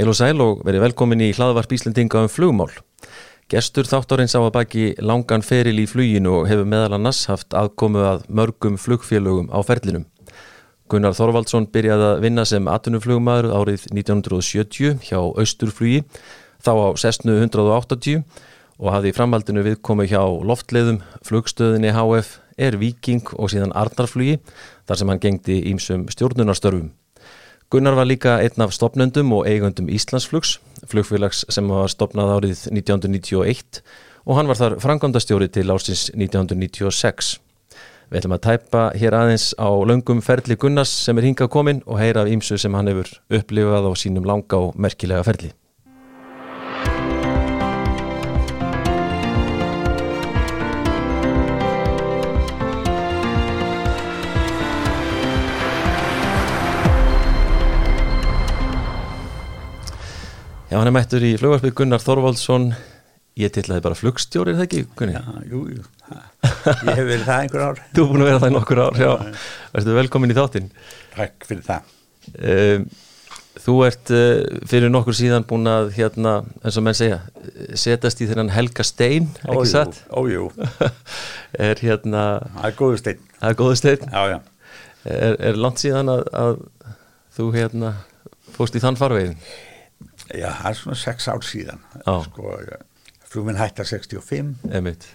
Heil og sæl og verið velkomin í hlaðvarp Íslendinga um flugmál. Gestur þáttorins á að baki langan feril í fluginu og hefur meðal annars haft aðkomu að mörgum flugfélögum á ferlinum. Gunnar Þorvaldsson byrjaði að vinna sem atvinnuflugmaður árið 1970 hjá Östurflugi, þá á sestnu 180 og hafði í framhaldinu viðkomu hjá loftleðum, flugstöðinni HF, er Viking og síðan Arnarflugi þar sem hann gengdi ímsum stjórnunarstörfum. Gunnar var líka einn af stopnendum og eigundum Íslandsflugs, flugfélags sem var stopnað árið 1991 og hann var þar frangandastjóri til ársins 1996. Við ætlum að tæpa hér aðeins á löngum ferli Gunnars sem er hingað komin og heyra af ímsu sem hann hefur upplifað á sínum langa og merkilega ferli. Já, hann er mættur í flugvarpið Gunnar Þorvaldsson ég tillaði bara flugstjóri, er það ekki, Gunni? Já, jú, jú, ég hef verið það einhver ár. Þú er búin að vera það í nokkur ár, já. Verður velkomin í þáttinn. Takk fyrir það. Um, Þú ert uh, fyrir nokkur síðan búin að hérna, eins og menn segja setast í þennan Helga Stein Ójú, satt? ójú, Er hérna, það er góðu stein það er góðu stein Já, já, er, er langt síðan að, að þú hérna fóst í þann farvegin? Já, það er svona sex ár síðan. Sko, flugminn hættar 65 Emitt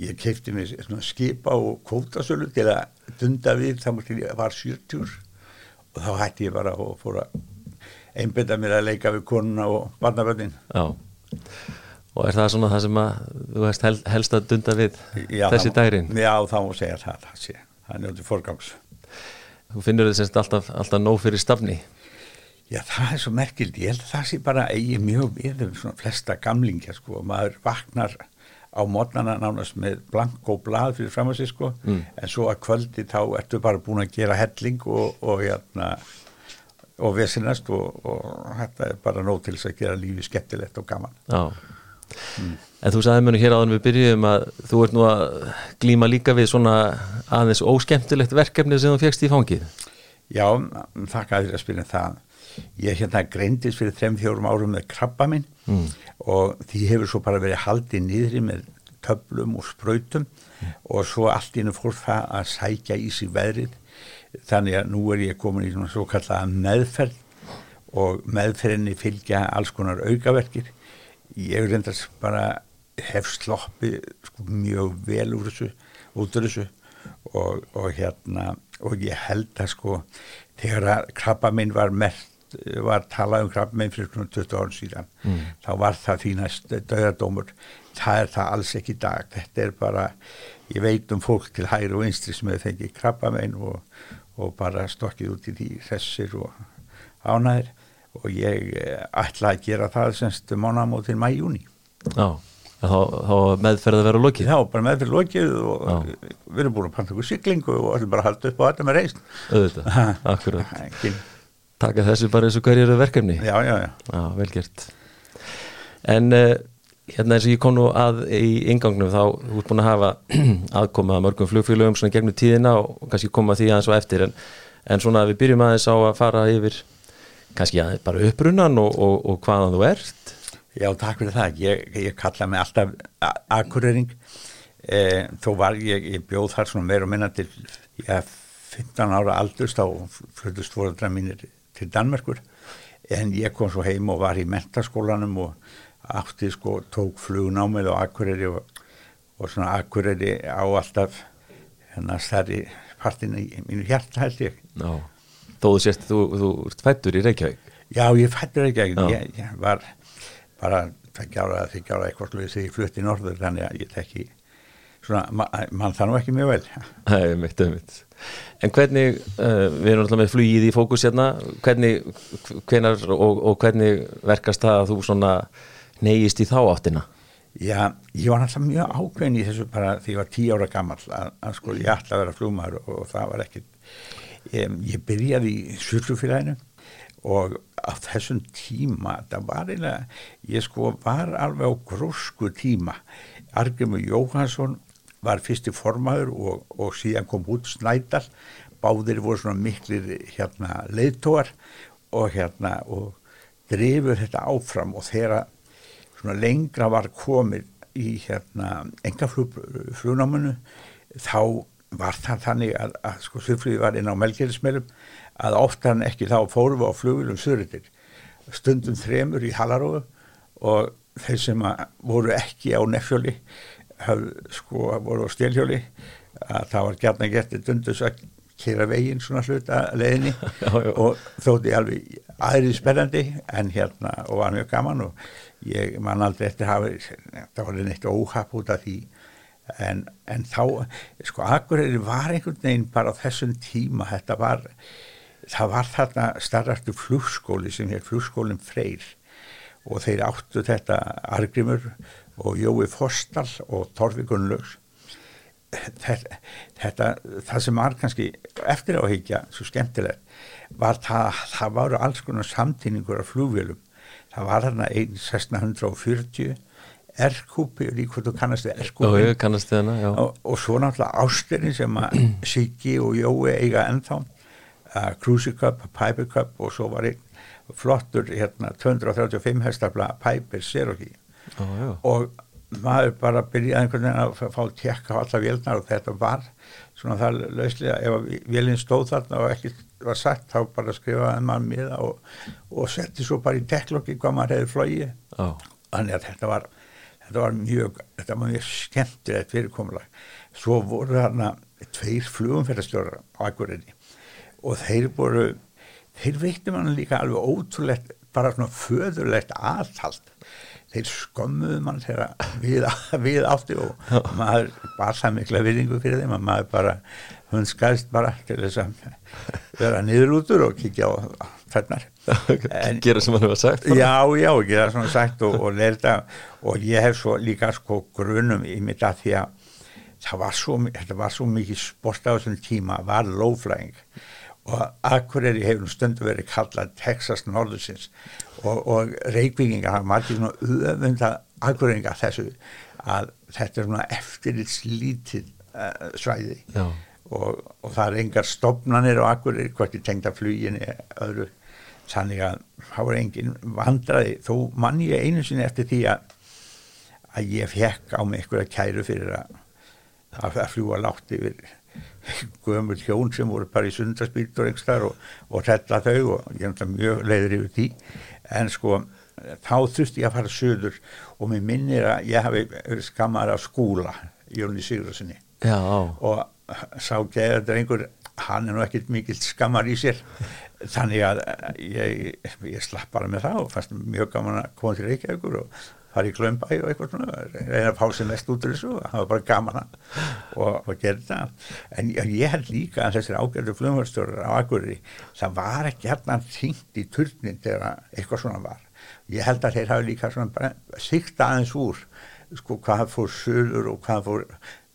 Ég keipti svona skipa og kvótasölu til að dunda við þá mútti ég var 70 og þá hætti ég bara og fór að einbetta mér að leika við konuna og barnaböndin Já. Og er það svona það sem að þú hefst hel, helst að dunda við já, þessi dærin? Já, þá má segja það, það sé, það er njótið forgangs. Þú finnur þið semst alltaf, alltaf nóg fyrir stafni Já, það er svo merkild, ég held að það sé bara eigi mjög við um svona flesta gamlingja sko, og maður vaknar á mótnana nánast með blank og blað fyrir fram að sig sko, Mm. en svo að kvöldi þá ertu bara búin að gera helling og, og hérna og vesinast og, og þetta er bara nóg til þess að gera lífi skemmtilegt og gaman. Já En þú sagði nú hér áður en við byrjuðum að þú ert nú að glíma líka við svona aðeins óskemmtilegt verkefni sem þú fegst í fangið Já, þakka þér að spyrja það. Ég hérna greindist fyrir þrem fjórum árum með krabba minn Mm. og því hefur svo bara verið haldið niðri með töflum og sprautum og svo allt innu fór það að sækja í sig veðrið. Þannig að nú er ég komin í svona svo kallaða meðferð og meðferðinni fylgja alls konar aukaverkir. Ég reyndast bara hef sloppið sko, mjög vel úr þessu, út úr þessu og, og hérna og ég held að sko þegar að krabba minn var mert var talað um krabba minn fyrir svona 20 árum síðan Mm. þá var það þínast döðadómur það er það alls ekki í dag. Þetta er bara, ég veit um fólk til hægri og einstri sem hefur fengið krabba minn og, og bara stokkið út í því þessir og ánæðir og ég eh, ætla að gera það semst mánamótin mæjúni Já, þá, þá meðferð að vera lokið. Já, bara með fyrir lokið og Já. við erum búin að panta ykkur siglingu og ætlum bara halda upp á þetta með reist. auðvitað, akkurat taka þessu bara eins og hverju eru verkefni já, já, já. Já, vel gert En uh, hérna eins og ég kom nú að í ingangnum þá þú ert búin að hafa aðkoma að mörgum flugfélögum svona gegnum tíðina og kannski koma því aðeins og eftir en, en svona við byrjum aðeins á að fara yfir kannski aðeins bara upprunnan og, og, og hvaðan þú ert Já, takk fyrir það. Ég, ég kalla mig alltaf a- akureyring. Eh, þó var ég, ég bjóð þar svona meira og minna til já, 15 ára aldurst á flutust fóreldra mínir til Danmerkur. En ég kom svo heim og var í mentaskólanum og átti sko, tók flugnámið á akureyri og, og svona akureyri á alltaf hérna stærri partin í mínu hjarta held ég. Já. þó þú sést þú, þú ert fættur í Reykjavík Já, ég fættur ekki, Já. ég, ég var bara tveggja ára að þykja ára eitthvað sluðið þegar ég flutti í norður þannig að ég tekki svona, ma mann það nú ekki mjög vel. Nei, mitt, mitt. En hvernig, uh, við erum alltaf með flugið í fókus hérna, hvernig, hvenar og, og hvernig verkast það að þú svona neyist í þá áttina? Já, ég var náttúrulega mjög ákveðin í þessu bara því ég var tíu ára gammal að, að sko ég ætla að vera flugmaður og, og það var ekkit, ég, ég byrjaði í surlufélaginu og á þessum tíma, það var eiginlega, ég sko var alveg á grósku tíma. Argrimur Jóhansson var fyrsti formaður og, og síðan kom út Snædal, báðir voru svona miklir hérna leiðtóar og hérna og drifur þetta áfram. Og þegar lengra var komið í hérna engaflugnámanu þá var það þannig að, að sko Sufriði var inn á melgjörðismelum að oftan ekki þá fórum við á flugilum Suritir stundum þremur í Halaróðu og þeir sem voru ekki á nefnfjöli sko voru á stélhjóli að það var gætna getið dundus að kera veginn svona hluta leðinni já, já. og þótti alveg aðrið spennandi en hérna og var mjög gaman og ég man aldrei eftir hafi það var neitt óhap út af því. En, en þá sko Akureyri var einhvern veginn bara á þessum tíma þetta var það var þarna starrastu flugskóli sem hér flugskólinn Freyr. Og þeir áttu þetta Argrimur og Jói Forstal og Torfi Gunnlaugs. Þetta, það sem var kannski eftir áhyggja svo skemmtilegt var það, það varu alls konar samtíningur af flugvélum. Það var þarna 1640 R-kúpi, líka þú kannast við R-kúpi og, og svo náttúrulega Ásterinni sem að Siggi og Jói eiga ennþá uh, Cruise Cup, Piper Cup og svo var einn flottur hérna 235 hestafla Piper Cherokee oh, og maður bara byrjaði einhvern veginn að fá tjekka á alla vélnar og þetta var svona það lauslega ef vélinn stóð þarna og ekki var sagt þá bara skrifaði maður miða og, og setti svo bara í teklokki hvað maður hefði oh. þannig að þetta var þetta var mjög, þetta var mjög skemmtilegt fyrirkomulag. Svo voru þarna tveir flugumferðarstjórar á Akureyri og þeir voru þeir veikti mann líka alveg ótrúlegt bara svona föðurlegt aðhald þeir skömmuðu mann við, við átti og maður bara það mikla viðingu fyrir þeim að maður bara hundskæðist bara til þess að vera niður útur og kíkja á þarnar. Gera sem hann hefur sagt bara. já, já, gera sem hann sagt og, og lerta og ég hef svo líka sko grunum í mitt að því að það var svo, var svo mikið sport á þessum tíma, var lóflæðing og Akureyri hefur stundu verið kallað Texas Norðursins. Og, og reykvingingar hafa margir svona öfunda Akureyringa þessu að þetta er svona eftirlits lítið uh, svæði og, og það er engar stopnanir á Akureyri hvort ég tengda fluginni öðru. Þannig að það var engin vandraði þó mann ég einu sinni eftir því að að ég fekk á mig eitthvað kæru fyrir að að fljúa látt yfir gömur hjón sem voru bara í sundarspítur og, og hrella þau og ég er mjög leiður yfir því. En sko þá þurfti ég að fara söður og mér minnir að ég hafi skammar af skúla Jóni Sigurðarssoni og sá geður drengur hann er nú ekkert mikil skammar í sér þannig að ég, ég slapp bara með það og fannst mjög gaman að koma til Reykjavíkur og fara í Klömbæ og eitthvað svona reyna að fá sér mest út úr þessu og það var bara gaman og að gera það en ég held líka að þessir ágjörðu flumhörstjórar á Akureyri það var ekki hérna þingt í turnin þegar eitthvað svona var. Ég held að þeir hafi líka svona bara sikta aðeins úr sko hvað fór söður og hvað fór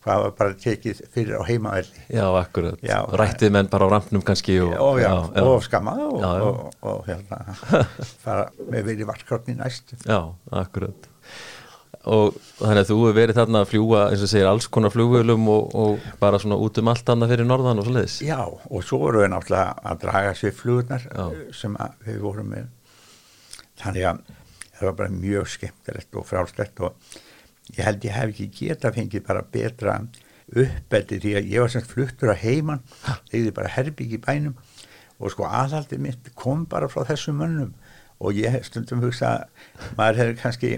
hvað var bara tekið fyrir á heimavelli. Já, akkurat, já, rættið menn bara á rampnum kannski og, og, já, já, og skammaði og, og hérna fara með verið vartkrotni næst. Já, akkurat. Og þannig að þú hefur verið þarna að fljúa eins og segir alls konar fljúvölum og bara svona út um allt annað fyrir norðan og svo leiðis Já, og svo voru við náttúrulega að draga sér flugurnar sem við vorum með. Þannig að það var bara mjög skemmtilegt og frálslegt og ég held ég hef ekki geta fengið bara betra uppeldi því að ég var semst fluttur að heiman þegar ég bara herbygg í bænum og sko aðhaldið mitt kom bara frá þessum mönnum og ég stundum hugsa að maður hefur kannski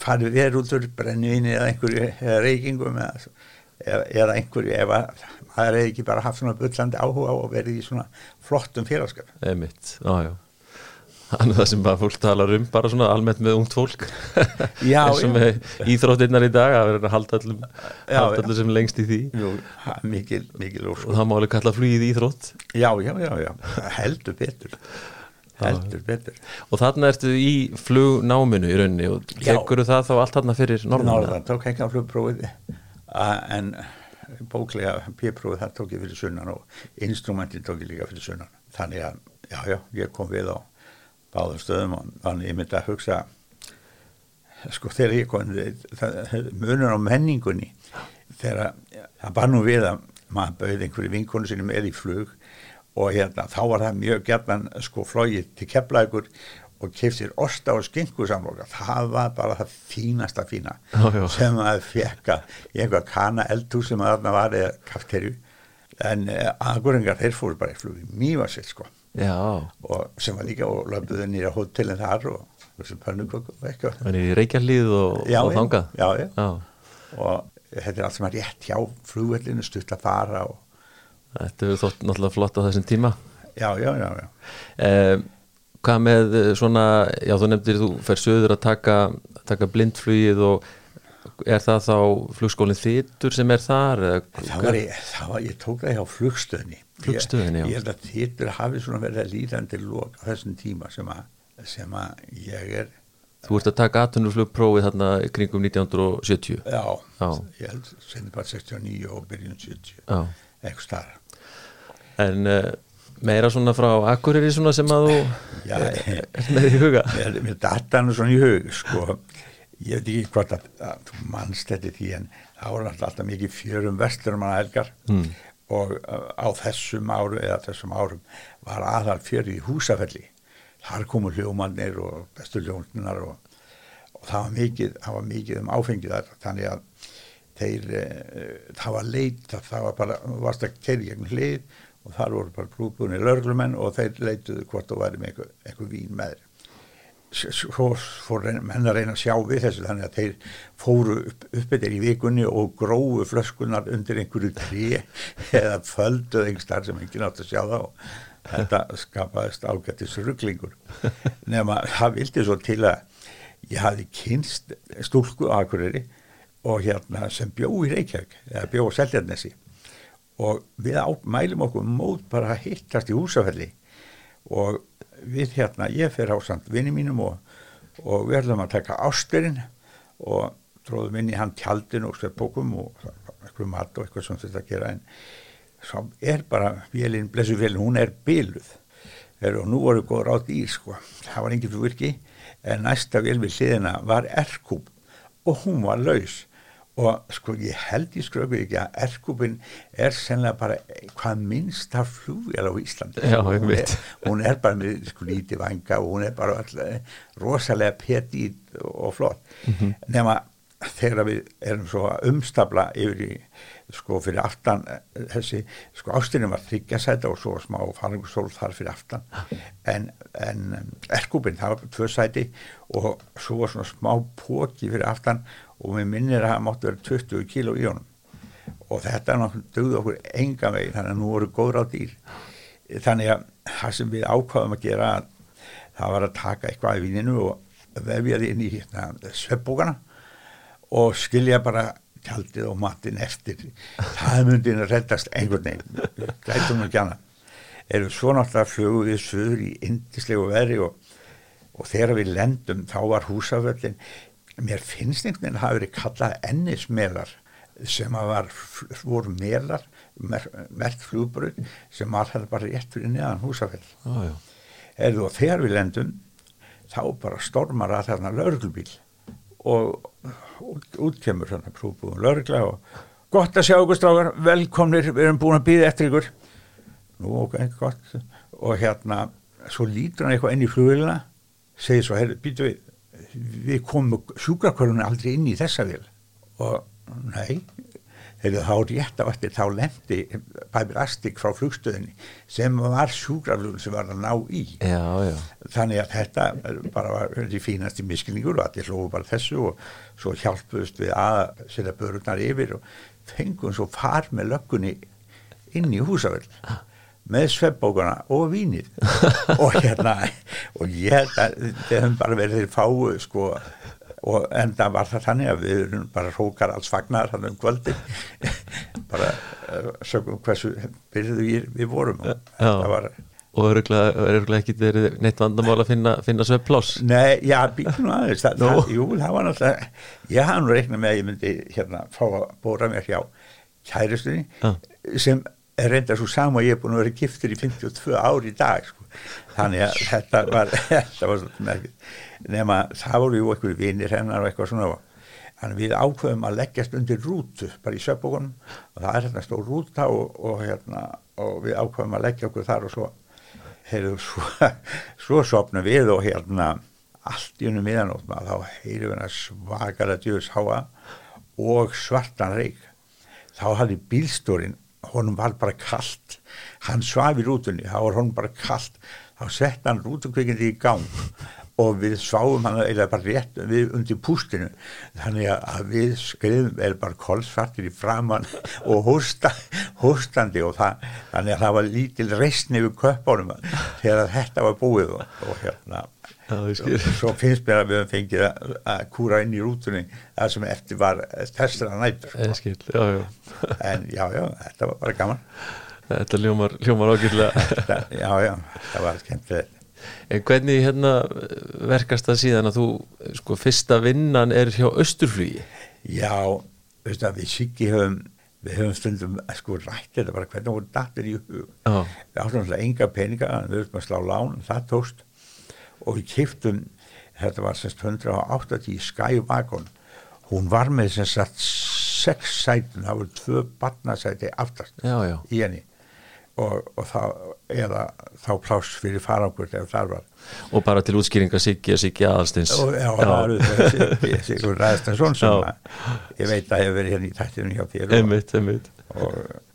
farið úr brenniðinni eða einhverju eða reykingum eða, eða einhverju ef að maður hefði ekki bara haft svona byllandi áhuga og verið í svona flottum félagskap Eða mitt, ájá Þannig það sem bara fólk talar um bara svona almennt með ungt fólk. Já, eins og með íþróttinnar í dag að vera að halda allum, já, halda allum sem lengst í því. Jú, mikil, mikil og það má alveg kalla flugið íþrótt. Já, já, já, já. heldur betur. Heldur betur. Og þarna ertu í flugnáminu í rauninni og tekur það þá allt þarna fyrir norðan? Norðan, tók ekki á flugprófið. En bóklega p-prófið það tók ég fyrir sunnan og instrumentin tók ég líka fyrir sunnan. Þannig að, já, já, ég kom við á báðum stöðum og þannig ég myndi að hugsa sko þegar ég kom munur á menningunni þegar það bar nú við að maður bauði einhverju vinkonu sinni með í flug og hérna þá var það mjög gerðan sko flóið til keflagur og keftir osta og skingu samloka. Það var bara það fínasta fína Já, já. sem maður fekka í einhver kana eldhús sem að þarna var eða kafterju en uh, aðgóringar þeir fóru bara í flugi mývarsill sko. Já, og sem var líka og löfðuðu nýra hótelin þar og þessum pönnukökum þannig í Reykjarlíð og, og já, þangað já, já. Já, og þetta er allt sem er rétt hjá flugvellinu stutt að fara og Þetta hefur þótt náttúrulega flott á þessum tíma já, já, já, já. eh, Hvað með eh, svona já þú nefndir þú fer söður að taka, taka blindflugið og er það þá flugskólinn þittur sem er þar? Það var ég, það var, ég tók það hjá flugstöðni Flugstöðinni, ég, ég held að þittur hafi svona verið að líðandi lók á þessum tíma sem að, sem að ég er. Þú ert að taka atvinnuflugprófið þarna í kringum 1970 já, Já. ég held senni bara 69 og byrjun 70 Já. eitthvað starra En uh, meira svona frá Akureyri svona sem að þú Já, er með í huga? Mér, mér datta hann svona í hug sko, ég veit ekki hvort að, að þú mannst þetta því en það voru alltaf, mikið fjörum vesturum að elgar Mm. Og á þessum árum eða þessum árum var aðal fjörið í húsafelli. Þar komu hljómannir og bestu hljómsnunar og, og það var mikið það var mikið um áfengið þar. Þannig að þeir, uh, það var leit það var bara, varst að keiri gegn hlið og þar voru bara grúpunni lörglumenn og þeir leituðu hvort þú væri með eitthvað, vín með þér svo fór að reyna að sjá við þessu þannig að þeir fóru upp, upp eftir í vikunni og grófu flöskunar undir einhverju trí eða földuð einhver sem enginn átt að sjá það og þetta skapaðist ágættis rugglingur nema það vildi svo til að ég hafi kynst stúlku á Akureyri og hérna sem bjó í Reykjavík eða bjó á Seljarnesi og við mælum okkur mót bara að hittast í húsafelli og við hérna, ég fer á samt vinni mínum og, og við ætlum að taka ásturinn og tróðum inn í hann tjaldin og sveppbókum og eitthvað mat og eitthvað sem þetta gera. En svo er bara vélinn, blessu vélinn, hún er byluð og nú voru góð rátt í sko, það var engin virki en næsta vél við hliðina var erkúb og hún var laus og sko ég held í skröku ekki að erkúbin er sennilega bara hvað minnst af flugvél á Íslandi. Já, hún, er, hún er bara með sko lítið vanga og hún er bara alltaf rosalega petit og flott. Nema þegar við erum svo að umstabla yfir í sko fyrir aftan eh, þessi sko ástinni var þryggjasæta og svo smá faringursól þar fyrir aftan. En, en erkúbin það var tvö sæti og svo var svona smá póki fyrir aftan og mér minnir að það máttu vera 20 kíló í honum. Og þetta náttúrulega dögði okkur enga veginn þannig að nú voru góður á dýr. Þannig að það sem við ákvaðum að gera það var að taka eitthvað í víninu og vefja því inn í hérna, sveppbókana og skilja bara tjaldið og matinn eftir. Það myndi að reddast einhvern veginn. Gætum ekki annað. Erum svo náttúrulega flögu við söður í indislegu veðri og, og þegar við lendum þá var húsaföllin mér finnst einhvern veginn að hafa verið kallað ennismelar sem að var, voru melar mer, mert flugbröð sem það bara rétt fyrir neðan húsafell já. Erðu, og þegar við lendum þá bara stormar að þarna lauruglubíl og út, út kemur svona krúbúðum laurugla og gott að sjá ykkur strákar, velkomnir. Við erum búin að býða eftir ykkur. Nú ok, gott. Og hérna, svo lítur hann eitthvað inn í flugvélina segir svo, býtu við við komum sjúkrakvörunni aldrei inn í þessa vél. Og nei Heyrðu, þá rétt á eftir þá lendi Pæpir Astik frá flugstöðinni sem var sjúkraflugun sem var að ná í. Já, já. þannig að þetta bara var því fínasti miskilningur og allir hlófu bara þessu og svo hjálpuðust við að setja börurnar yfir og fengum svo far með löggunni inn í húsafell með sveppbókana og vínið. Og hérna og ég held að þeir hefum bara verið þeir fáu sko og enda var það þannig að við erum bara hrókar alls fagnar þannig um kvöldi bara uh, sögum hversu byrjuðu við, við vorum og þetta var Og öruglega ekki verið neitt vandamál að finna, finna svepplás. Nei, já, býtum aðeins það, það, Jú, það var náttúrulega ég hafði nú reiknað með að ég myndi hérna fá að bóra mér hjá kæristunni Já. sem er reynda svo sama og ég er búin að vera giftur í 52 ár í dag sko. Þannig að þetta var þetta var nema það voru jú einhverju vinir hennar og eitthvað svona. Þannig við ákveðum að leggjast undir rútu bara í söpbókunum og það er hérna stór rúta og, og hérna og við ákveðum að leggja okkur þar og svo heyrðu, svo, svo sopna við og hérna allt í unum miðanótt maður þá heyrum við svakara djöfus háa og svartan reik þá hafði bílstórin honum var bara kallt hann svaf í rútunni, þá var honum bara kallt þá sett hann rútukvikindi í gang og við sváum hann eða bara rétt við undir pústinu. Þannig að við skriðum eða bara kolsvartir í framann og hósta, hóstandi og það, þannig að það var lítil reysni við köpunum þegar þetta var búið og, og hérna. Og svo finnst mér að við höfum fengið að, kúra inn í rútunni það sem eftir var þessara nættur sko. en já, já, þetta var bara gaman Þetta ljómar, ljómar ágjörlega Já, já, það var skemmtilegt En hvernig hérna verkast það síðan að þú, sko, fyrsta vinnan er hjá Östurflugi? Já, veist að við sikki höfum við höfum stundum, sko, rætt þetta bara hvernig voru datir í hug Já. við áttum alltaf enga peninga, við höfum að slá lán það tókst og við kiptum þetta var semst 180 Skywagon hún var með sem sagt sex sætun, það voru tvö barnasæti aftast Já, já. í henni og, og þá, eða þá pláss fyrir farangur ef það var. Og bara til útskýringa Siggi og Siggi aðalstins og já, það var auðvitað Sigur Ræðstansson sem að ég veit að hefur verið hérna í tættinu hjá þér og, Einmitt, einmitt.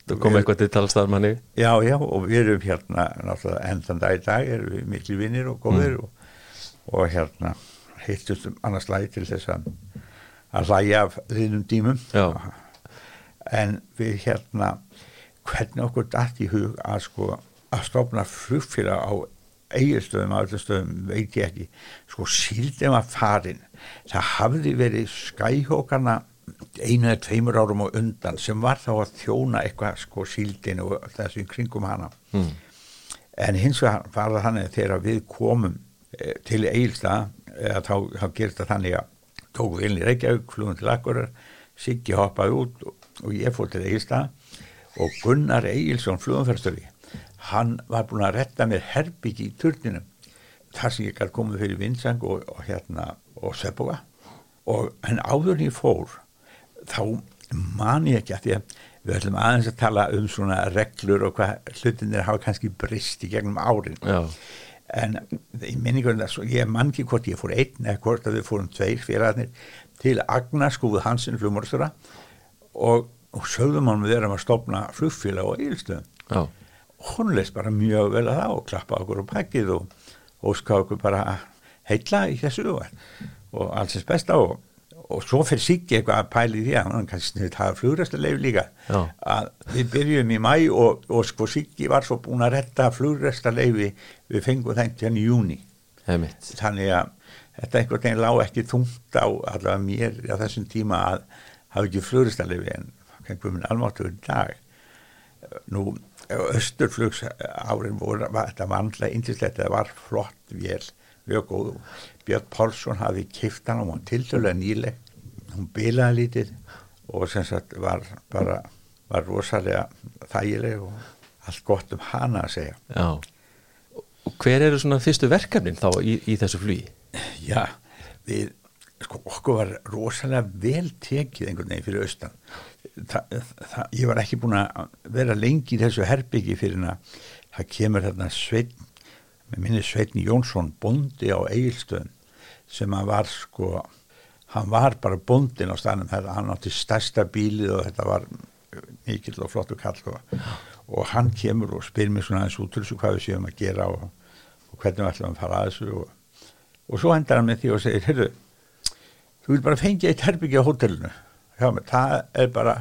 Það kom eitthvað til talstarmanni Já, já, og við erum hérna náttúrulega endan dag í dag erum við miklu vinnir og góðir mm. og, og hérna hittumst um annars lagi til þess að að hlæja af þínum dímum Já. en við hérna hvernig okkur dætt í hug að sko að stofna flugfélag á eigirstöðum, á öllum stöðum, veit ég ekki. Sko síldum að farin. Það hafði verið skæhókarna einu eða tveimur árum og undan sem var þá að þjóna eitthvað sko síldin og þessu kringum hana. Mm. en hins vegar var það þannig að þegar við komum e, til Egilstað eða þá, þá gerist það þannig að tókum við inn í Reykjavík, flugum til Akkurar Siggi hoppaði út og, og ég fór til Egilstað og Gunnar Egilson flugumferðstöri hann var búin að retta mér herbyggi í turninu þar sem ég gæti komið fyrir Vinsang og, og hérna og Söpboga og en áður en ég fór þá man ég ekki að því að við ætlum aðeins að tala um svona reglur og hvað hlutinir hafa kannski brist í gegnum árin. Já, en í minningunum þess og ég man ekki hvort ég fór einn eða hvort að við fórum tveir félagarnir til Agnar skúið Hansin flugmórstura og, og sögðum hann við erum að stopna flugfélag og eilstöðum hún leist bara mjög vel að það og klappa okkur á pakkið og óska okkur bara heilla í þessu og, allsins besta og, og svo fyrir Siggi eitthvað að pæli því að hann kannski sniðt hafa flugræstarleif líka Já. að við byrjum í mæ og, og sko Siggi var svo búin að retta flugræstarleifi við fengum það hérna í júni þannig að þetta einhvern veginn lág ekki þungt á allavega mér á þessum tíma að hafa ekki flugræstarleifi en veginn almáttur í dag. Nú östurflugs árin voru var, þetta var andlega indislegt, þetta var flott vél, mjög góð Björn Pálsson hafi kift hann og hún tildulega nýleg hún bilaði lítið og sem sagt var bara var rosalega þægileg og allt gott um hana að segja Já. Og hver eru svona fyrstu verkefnin þá í, í þessu flugi? Já, við sko okkur var rosalega vel tekið einhvern veginn fyrir austan Þa, það, ég var ekki búin að vera lengi í þessu herbyggi fyrir en að það kemur þarna Sveitn með minni Sveitn Jónsson bondi á Egilstöðum sem að var sko hann var bara bondin á staðnum. Hann átti stærsta bílið og þetta var mikill og flottu kall og, og hann kemur og spyr mér svona eins út til þessu hvað við séum að gera og, og hvernig við ætlum að fara að þessu og, og svo endar hann með því og segir þú vil bara fengja eitt herbyggi á hótelinu hjá mig, það er bara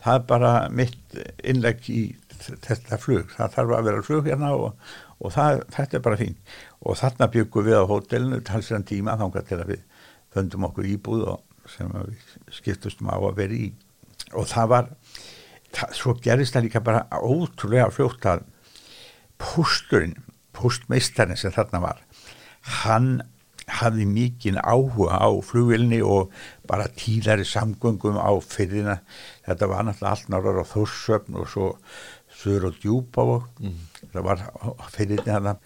það er bara mitt innlegg í þetta flug, það þarf að vera flug hérna og, og það, þetta er bara fín og þarna byggum við á hótelinu talsverðan tíma þángar til að við föndum okkur íbúð og sem við skiptustum á að vera í. Og það var það, svo gerist það líka bara ótrúlega fljótt að pósturinn, póstmeistarinn sem þarna var hann hafði mikinn áhuga á flugvilni og bara tíðari samgöngum á fyrrina. Þetta var náttúrulega allt náttúrulega á Þórsöfn og svo Söður og og mm. það var fyrrinni hann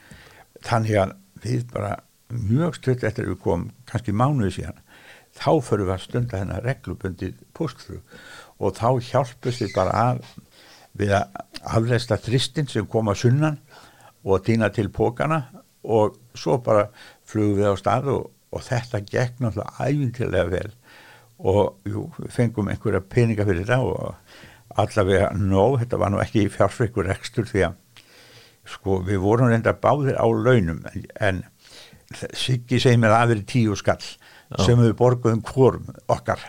þannig að við bara mjög stutt eftir að við komum kannski mánuði síðan þá förum við að stunda þennan reglubundið postflug og þá hjálpust við bara að við að afleista þristin sem kom að sunnan og týna til pókana og svo bara flugum við á stað og, og þetta gekk náttúrulega æfintilega vel og jú, við fengum einhverja peninga fyrir þetta og allavega nóg, þetta var nú ekki fjárfrikur ekstur því að sko við vorum reynda báðir á launum en, Siggi segi mér að það veri tíu skall Já. sem við borguðum hvorm okkar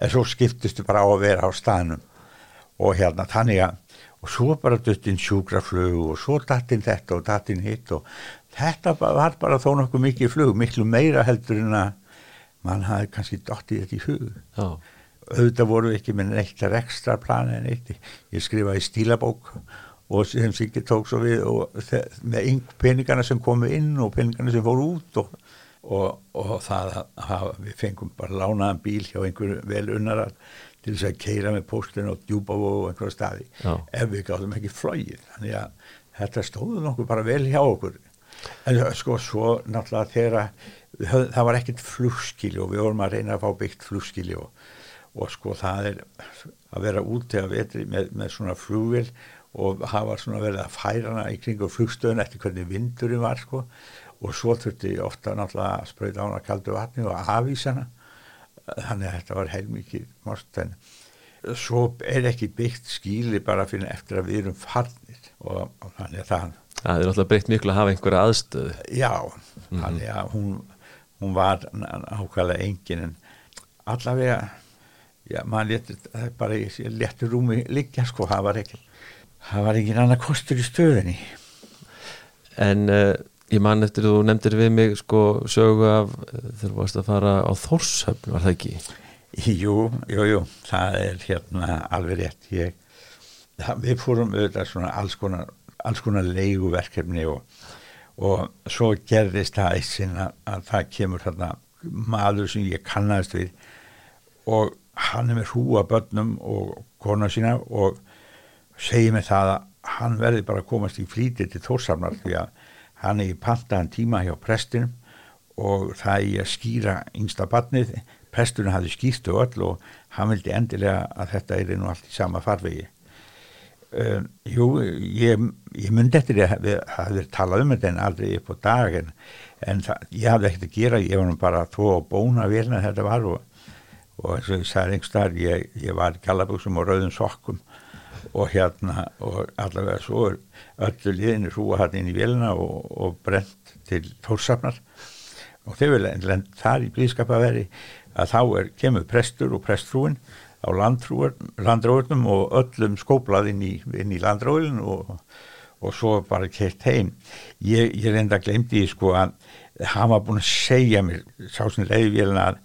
en svo skiptustu bara á að vera á staðnum og hérna þannig að og svo bara döttinn sjúkraflög og svo dattinn þetta og dattinn hitt og þetta var bara þó nokkuð mikið flug, miklu meira heldur en að mann hafi kannski dottið þetta í hug. Já. auðvitað voru ekki með neitt ekstra plani en eitt ég skrifaði stílabók og sem Siggi tók svo við og með peningarna sem komu inn og peningarna sem fóru út og, og, og það að við fengum bara lánaðan bíl hjá einhverju vel unnarar til þess að keira með póstinu og djúpa og einhverja staði. Já. ef við gáttum ekki flóið þannig að þetta stóðu nokkuð bara vel hjá okkur. En sko svo náttúrulega þegar höf, það var ekkert flugskili og við vorum að reyna að fá byggt flugskili og, og sko það er að vera úti að vetri með, með svona flugvil og hafa svona verið að færa hana í kring og flugstöðun eftir hvernig vindurinn var sko. Og svo þurfti ofta náttúrulega að spröyta á hana kaldu vatni og afvísa hana. Þannig að þetta var heilmikið most en svo er ekki byggt skíli bara fyrir eftir að við erum farnir. Og, og þannig að það Það er alltaf breytt miklu að hafa einhverja aðstöðu. Já, mm. þannig að hún, hún var ákvæmlega engin en allavega já, maður letur bara í letur rúmi liggja sko, það var ekki það var ekki annar kostur í stöðinni En uh, Ég man eftir þú nefndir við mig sko sögu af þegar þú varst að fara á Þórshöfn, var það ekki? Jú, jú, jú, það er hérna alveg rétt. Ég, það, við fórum auðvitað svona alls konar, alls konar leiguverkefni og, og svo gerðist það eitt sinna að það kemur hérna maður sem ég kannast við og hann er með hrúa börnum og kona sína og segir mig það að hann verði bara að komast í flítið til Þórshafnar því að hann er í pantaðan tíma hjá prestinum og það er að skýra yngsta barnið, presturinn hafði skýrstu öll og hann vildi endilega að þetta er nú allt í sama farvegi um, Jú, ég, ég myndi eftir að við hafði talað um þetta en aldrei upp á dag en, það, ég hafði ekkert að gera, ég var nú bara þó að bóna velna þetta var og, og eins og ég sagði einhverstaðar, ég, ég var í gallaböksum og rauðum sokkum og hérna og allavega svo öllu liðinu hrúa hann inn í velina og, og brent til tórsafnar og þeir vilja en þar í blíðskapaveri að þá er, kemur prestur og prestfrúin á landróðunum og öllum skóplað inn í, í landróðun og, og svo bara kert heim. Ég, ég reynda glemdi sko að hann var búin að segja mér sá sem leiði velina að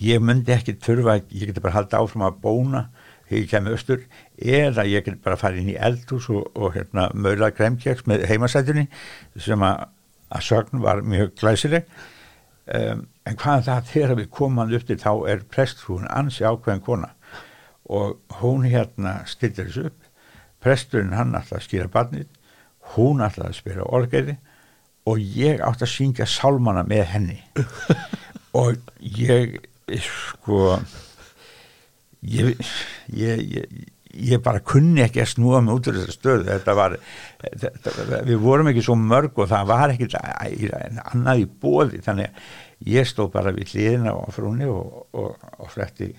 ég myndi ekki þurfa, ég geti bara haldið áfram að bóna þegar ég kemur östur eða ég get bara farið inn í eldhús og, og hérna möla kremkjaks með heimasætunni sem að, að sögn var mjög glæsileg. Um, en hvaðan það þegar við komum upp til þá er prestfrúin ansi ákveðin kona og hún hérna stillir þessu upp. Presturinn hann alltaf að skýra barnið hún alltaf að spila orgeri og ég átt að syngja sálmana með henni. Og ég sko ég, ég, ég, ég bara kunni ekki að snúa mig út úr þessar stöðu. Þetta var, þetta, við vorum ekki svo mörg og það var ekki annað í bóði þannig að ég stó bara við hliðina á frúni og, og, og fletti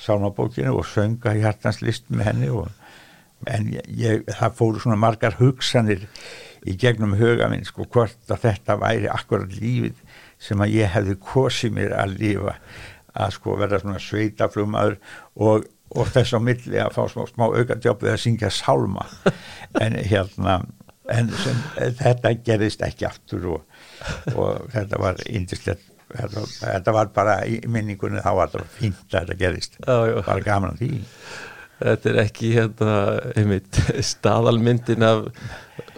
sálmabókinu og sönga hjartans list með henni og, en ég, það fóru svona margar hugsanir í gegnum huga minn sko hvort að þetta væri akkurat lífið sem að ég hefði kosið mér að lífa að sko verða svona sveitaflumadur og, og þess á milli að fá smá, smá aukadjóp við að syngja sálma. En hérna en sem, þetta gerist ekki aftur og, og þetta var indislegt þetta, var bara í minningunni þá var þetta fínt að þetta gerist bara gaman að því. Þetta er ekki hérna einmitt staðalmyndin af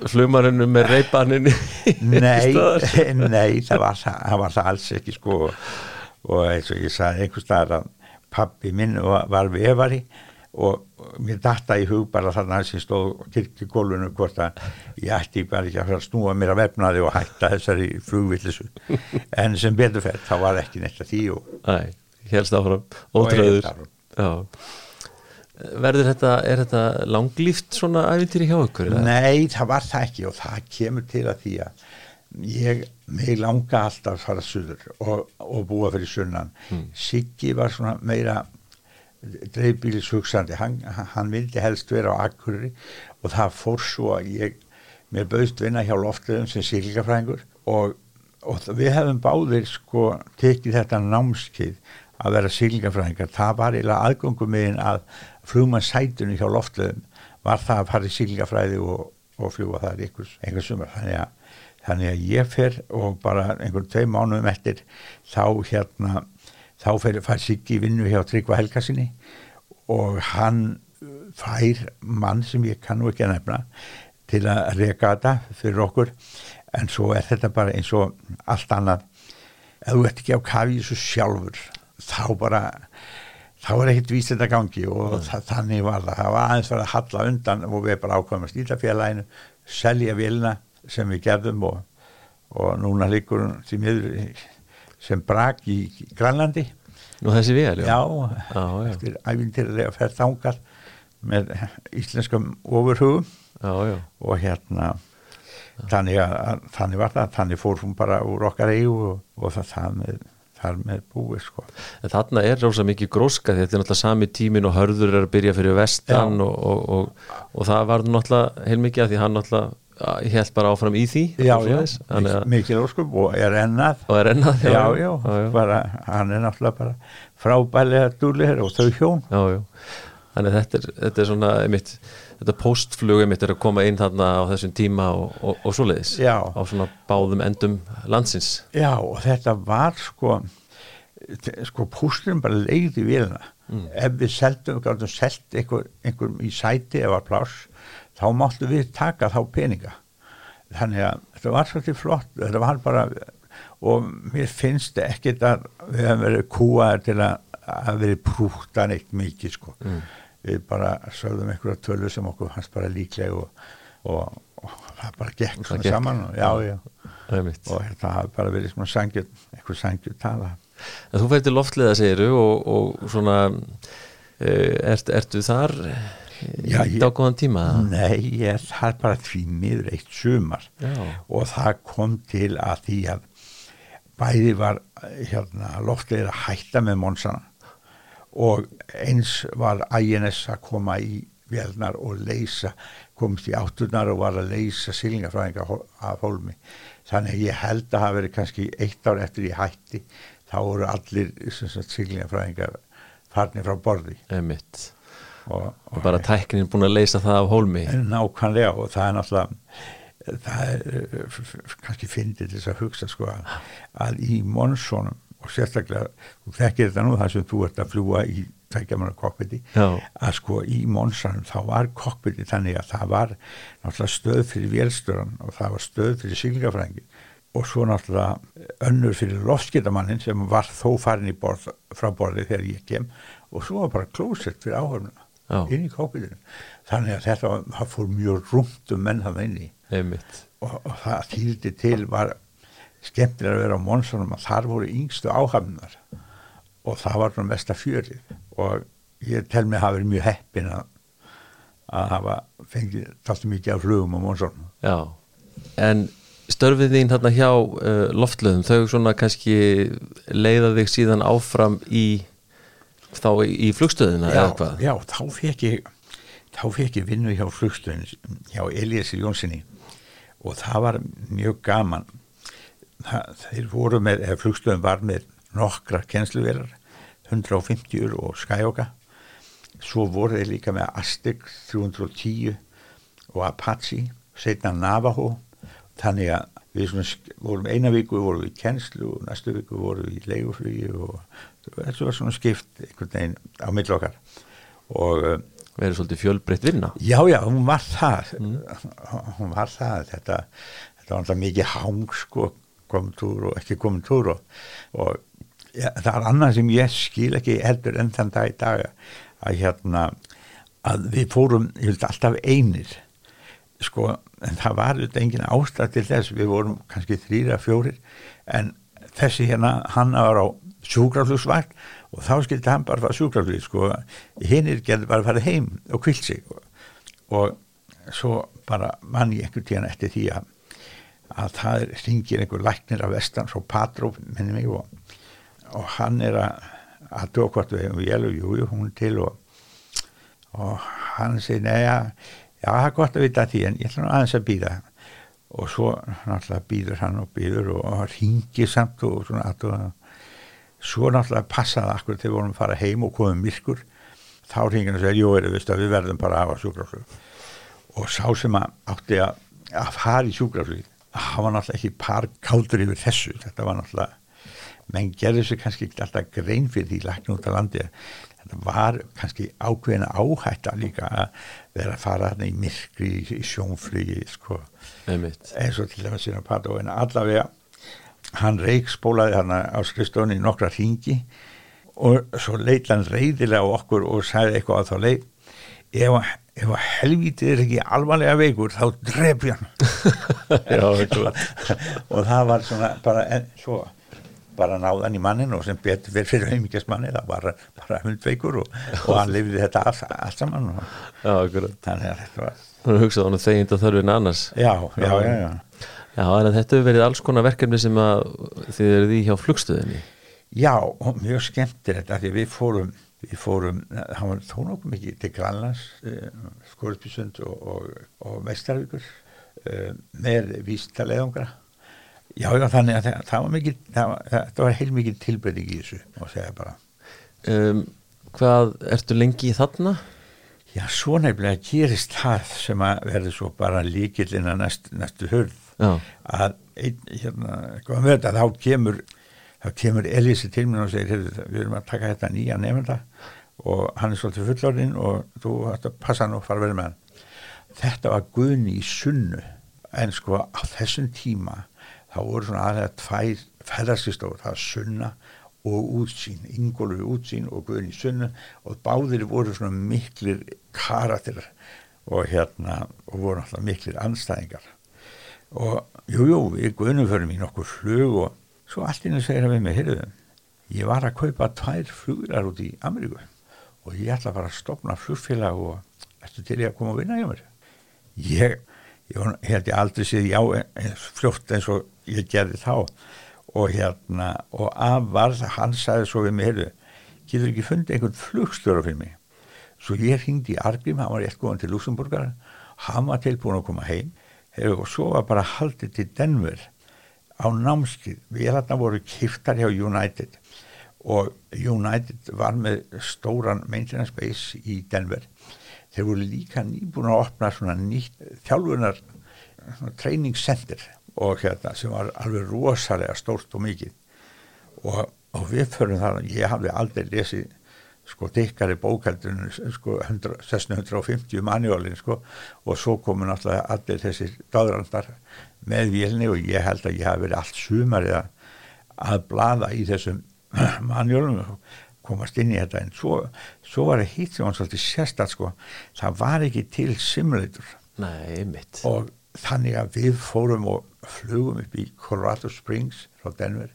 flumarinu með reypaninni Nei, nei það var það var alls ekki sko. Og eins og ég sagði einhvers staðar að pappi minn var vevari og mér datta í hug bara þarna sem stóð kirkti gólunum hvort að ég ætti bara ekki að snúa mér að vefnaði og hætta þessari flugvillisu en sem betur fært þá var ekki neitt að því og Æ, helst áfram, ótröður verður þetta, er þetta langlíft svona æfintýri hjá ykkur? eða? Nei, það var það ekki og það kemur til að því að ég, mig langa alltaf að fara suður og, og búa fyrir sunnan. Siggi var svona meira dreifbílis hugsandi, hann, hann vildi helst vera á Akureyri og það fór svo að ég, mér bauðst vinna hjá loftöðum sem sílingafræðingur og, og við hefum báðir sko tekið þetta námskeið að vera sílingafræðingar, það var eiginlega aðgöngum megin að flugmannsætunni hjá loftöðum var það að fara í sílingafræði og, og fljúa þar einhvers, einhvers sumar, þannig að þannig að ég fer og bara einhvern tvei mánuðum eftir þá hérna þá fær Siggi vinnu hjá Tryggva Helgasinni og hann uh, fær mann sem ég kannu ekki að nefna til að reka þetta fyrir okkur. En svo er þetta bara eins og allt annað. Ef þú ert ekki á kafi þessu sjálfur þá bara þá er ekkert víst þetta gangi og þa þannig var það. Það var aðeins fyrir að halla undan og við bara ákvæmum að stýta félaginu selja vilna sem við gerðum og, og núna líkur því miður sem brak í Grænlandi Nú þessi vel, já. já, Já, já. eftir æfintilega ferð þangað með íslenskum ofurhugum og hérna þannig, að, að, þannig var það, þannig fór hún bara úr okkar eigu og, og það, það með, þar með búið sko. En þarna er rosa mikið gróska þetta er náttúrulega sami tímin og hörður er að byrja fyrir vestan og, og, og, og það var náttúrulega heilmikið að því hann náttúrulega held bara áfram í því Já, já, mikil óskum og er ennað. Og er ennað já, já, bara, hann er náttúrulega bara frábælega dúlir og þau hjón. Já, já. Þannig þetta er, þetta er svona einmitt, þetta postflug einmitt er að koma inn þarna á þessum tíma og, og, og svoleiðis Já. á svona báðum endum landsins. Já, og þetta var sko sko pústurinn bara leiði vélina. Ef við seldum, gáðum selt einhver, einhver í sæti ef var pláss þá máttu við taka þá peninga. Þannig að þetta var svolítið flott þetta var bara og mér finnst ekkit að við hefum verið kúaðir til að að verið prúttan eitt mikið sko. Við bara sögðum einhverja tölu sem okkur hans bara líklega og, og, og það bara gekk Það svona gekk. saman og, já, já, og það hafi bara verið svona sangjur einhver sangjur tala. En þú fættir til loftliða segiru og, og svona uh, ert, ertu þar Já, ég- dágóðan tíma? Nei, ég það er bara því miður eitt sumar Já. og það kom til að því að bæði var hérna, loftið að hætta með Monsana og eins var INS að koma í velnar og leysa, komist í átturnar og var að leysa silingafræðinga af hólmi. Þannig að ég held að hafa verið kannski eitt ár eftir ég hætti, þá voru allir silingafræðingar farnir frá borði. Einmitt. Og, Og bara tæknin búin að leysa það af hólmi. nákvæmlega og það er náttúrulega það er eh, kannski fyndið til þess að hugsa sko að, að í monsónum og sérstaklega, þú þekkir þetta nú þar sem þú ert að fljúa í tækjamanna kokkviti, Já. að sko í monsónum þá var kokkviti þannig að það var náttúrulega stöð fyrir vélstöran og það var stöð fyrir syklingafræðingi og svo náttúrulega önnur fyrir loftskitamannin sem var þó farin í borð, frá borði þegar ég kem og svo var bara klósett fyrir áhörnuna Já. inn í kokkvitinu þannig að þetta var, fór mjög rúmt um menn það inni Einmitt. og, og það þýrdi til var skemmtilega að vera á Monsonum að þar voru yngstu áhafnar og það var svona mesta fjörið og ég tel mig hafa verið mjög heppin að, að hafa fengið taltu mikið af flugum á Monsonum Já. En störfið þín þarna hjá uh, loftlöðum, þau svona kannski leiða þig síðan áfram í þá í, flugstöðina já, eða hvað? já, þá fekk ég þá fekk ég vinnu hjá flugstöðin hjá Eliassi Jónssoni og það var mjög gaman. Það, þeir voru með, eða flugstöðin var með nokkra kennsluverar 150 og Skyoka svo voru þeir líka með Aztec 310 og Apache setna Navajo. Þannig að við vorum eina viku vorum við í kennslu og næstu viku vorum við í leiguflugi og þessu var svona skipt einhvern veginn á milli okkar. Og uh, Verið svolítið fjölbreytt vinna. já, já, hún var það. Hún var það. Þetta, þetta var alltaf mikið hang sko, komin túr og ekki komin túr og, og ja, það er annað sem ég skil ekki heldur enn þann dag í dag að hérna að við fórum, ég held alltaf einir sko, en það var auðvitað engin ástæð til þess, við vorum kannski þrýra, fjórir, en þessi hérna hann var á sjúkraflugsvægt og þá skildi hann bara fara sjúkraflug sko, hinnir gerði bara að fara heim og kvilt sig. Og, og svo bara mann ég einhvern tíðan eftir því að, að það ringir einhver læknir af vestan svo Patró minni mig og, og hann er að að tókvart við hefum vél og júi hún til og, og hann segir neða já það er gott að vita því en ég ætla nú aðeins að býða og svo náttúrulega býður hann og býður og ringir samt og svona og svo náttúrulega passaði akkur við vorum að fara heim og komum myrkur. Þá hann og segir jú er það við verðum bara að hafa sjúkraflug og sá sem að átti að, að fara í sjúkraflug það var náttúrulega ekki par káldur yfir þessu. Þetta var náttúrulega menn gerði sér kannski ekki alltaf grein fyrir því lakna út af landi þetta var kannski ákveðina áhætta líka að vera að fara þarna í myrkri í sjónflugi sko. eins og til dæmis síðan pata og en allavega hann reikspólaði þarna á skrifstónu í nokkra ringi og svo leitt hann reyðilega á okkur og sagði eitthvað að þá leið ef, ef helvítið er ekki alvarlega veikur þá drefi hann. Og það var svona bara en, svo bara náðan í mannin og sem betur fyrir fyrir auðmyggjast manni það var bara hundveikur og, og hann lifði þetta allt, saman og já, þannig að þetta var Þannig að hugsaði hann að þörfin annars. Já, já, já, já. Já, en þetta hefur verið alls konar verkefni sem að þið eruð í hjá flugstöðinni Já, og mjög skemmtir þetta því við fórum við fórum, það var þó nokkuð mikið til Granlands, eh, Skórsbysund og, og, og Vestarvíkur eh, með vístaleðungra Já, þannig að það, það var mikið, það, það var heil mikið tilbreyting í þessu, má segja bara. Um, hvað, ertu lengi í þarna? Já, svo nefnilega gerist það sem að verður svo bara líkillin að næstu, næstu hörð. Að, ein, hérna, hvað með þetta, þá kemur, þá kemur Elísi til mér og segir, við erum að taka þetta nýja nefnda og hann er svolítið fullorinn og þú ætti að passa hann og fara vel með hann. Þetta var guðni í sunnu, en sko á þessum tíma þá voru svona aðeins tvær ferðarskistofur, það var sunna og útsýn, Ingólu útsýn og Guðni sunna og báðir voru svona miklir karakterar og hérna og voru alltaf miklir anstæðingar og jújú, jú, við Guðnum förum í nokkur flug og svo allt inn að segja við mig, heyrðum ég var að kaupa tvær flugurar út í Ameríku og ég ætla bara að stopna flugfélag og ættu til ég að koma að vinna hjá mér? Ég, ég held ég aldrei séð já fljótt eins og ég gerði þá. Og hérna og af varð hann sagði svo við mig heyrðu, getur ekki fundið einhvern flugstjóra fyrir mig? Svo ég hringdi í Argrim, hann var rétt góðan til Luxemburgar hann var tilbúin að koma heim. heyrðu, og svo var bara haldið til Denver á námskið við hérna voru kiftar hjá United og United var með stóran maintenance base í Denver. Þeir voru líka nýbúin að opna svona nýtt þjálfunar training center og hérna sem var alveg rosalega stórt og mikið. Og, og við förum þar ég hafði aldrei lesið sko dikkari bókaldun sko 1650 manjólin sko og svo komu náttúrulega allir þessir dáðrandar með vélni og ég held að ég hafi verið allt sumarið að blada í þessum manjólum og komast inn í þetta. En svo, svo var það hitt sem var svolítið sérstat sko það var ekki til simulator. Nei, og þannig að við fórum og flugum upp í Colorado Springs frá Denver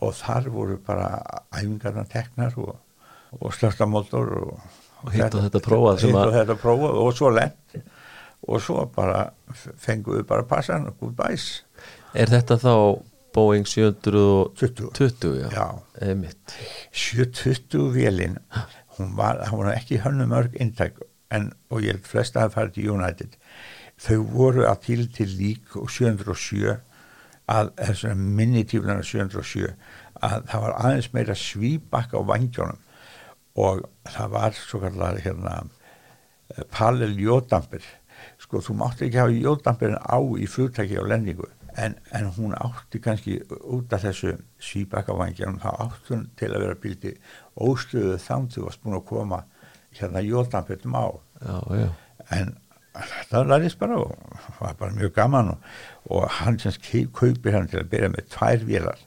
og þar voru bara æfingarna teknar og, og slöftamótor og, og hitt og þetta prófað hitt og þetta prófað og svo lent. Og svo bara fenguðu bara passan og goodbyes. Er þetta þá Boeing 720? Já, já. 720 vélinn hún var, hún var ekki hönnum örg inntæk en og ég held flest að farið til United. Þau voru að til til lík og 707 að þessari minni tífnarnar 707 að það var aðeins meira svíbakka á vangjónum og það var svo kallar hérna palel jódampir sko þú mátti ekki hafa jódampirin á í flugtæki á lendingu en, en hún átti kannski út af þessu svíbakka vangjónum þá átti hún til að vera bildi óstöðu þannig þú varst búin að koma hérna jódampirum á. Já, já. en það lærist bara og var bara mjög gaman og, og hann sem kaupir hann til að byrja með tvær vélar.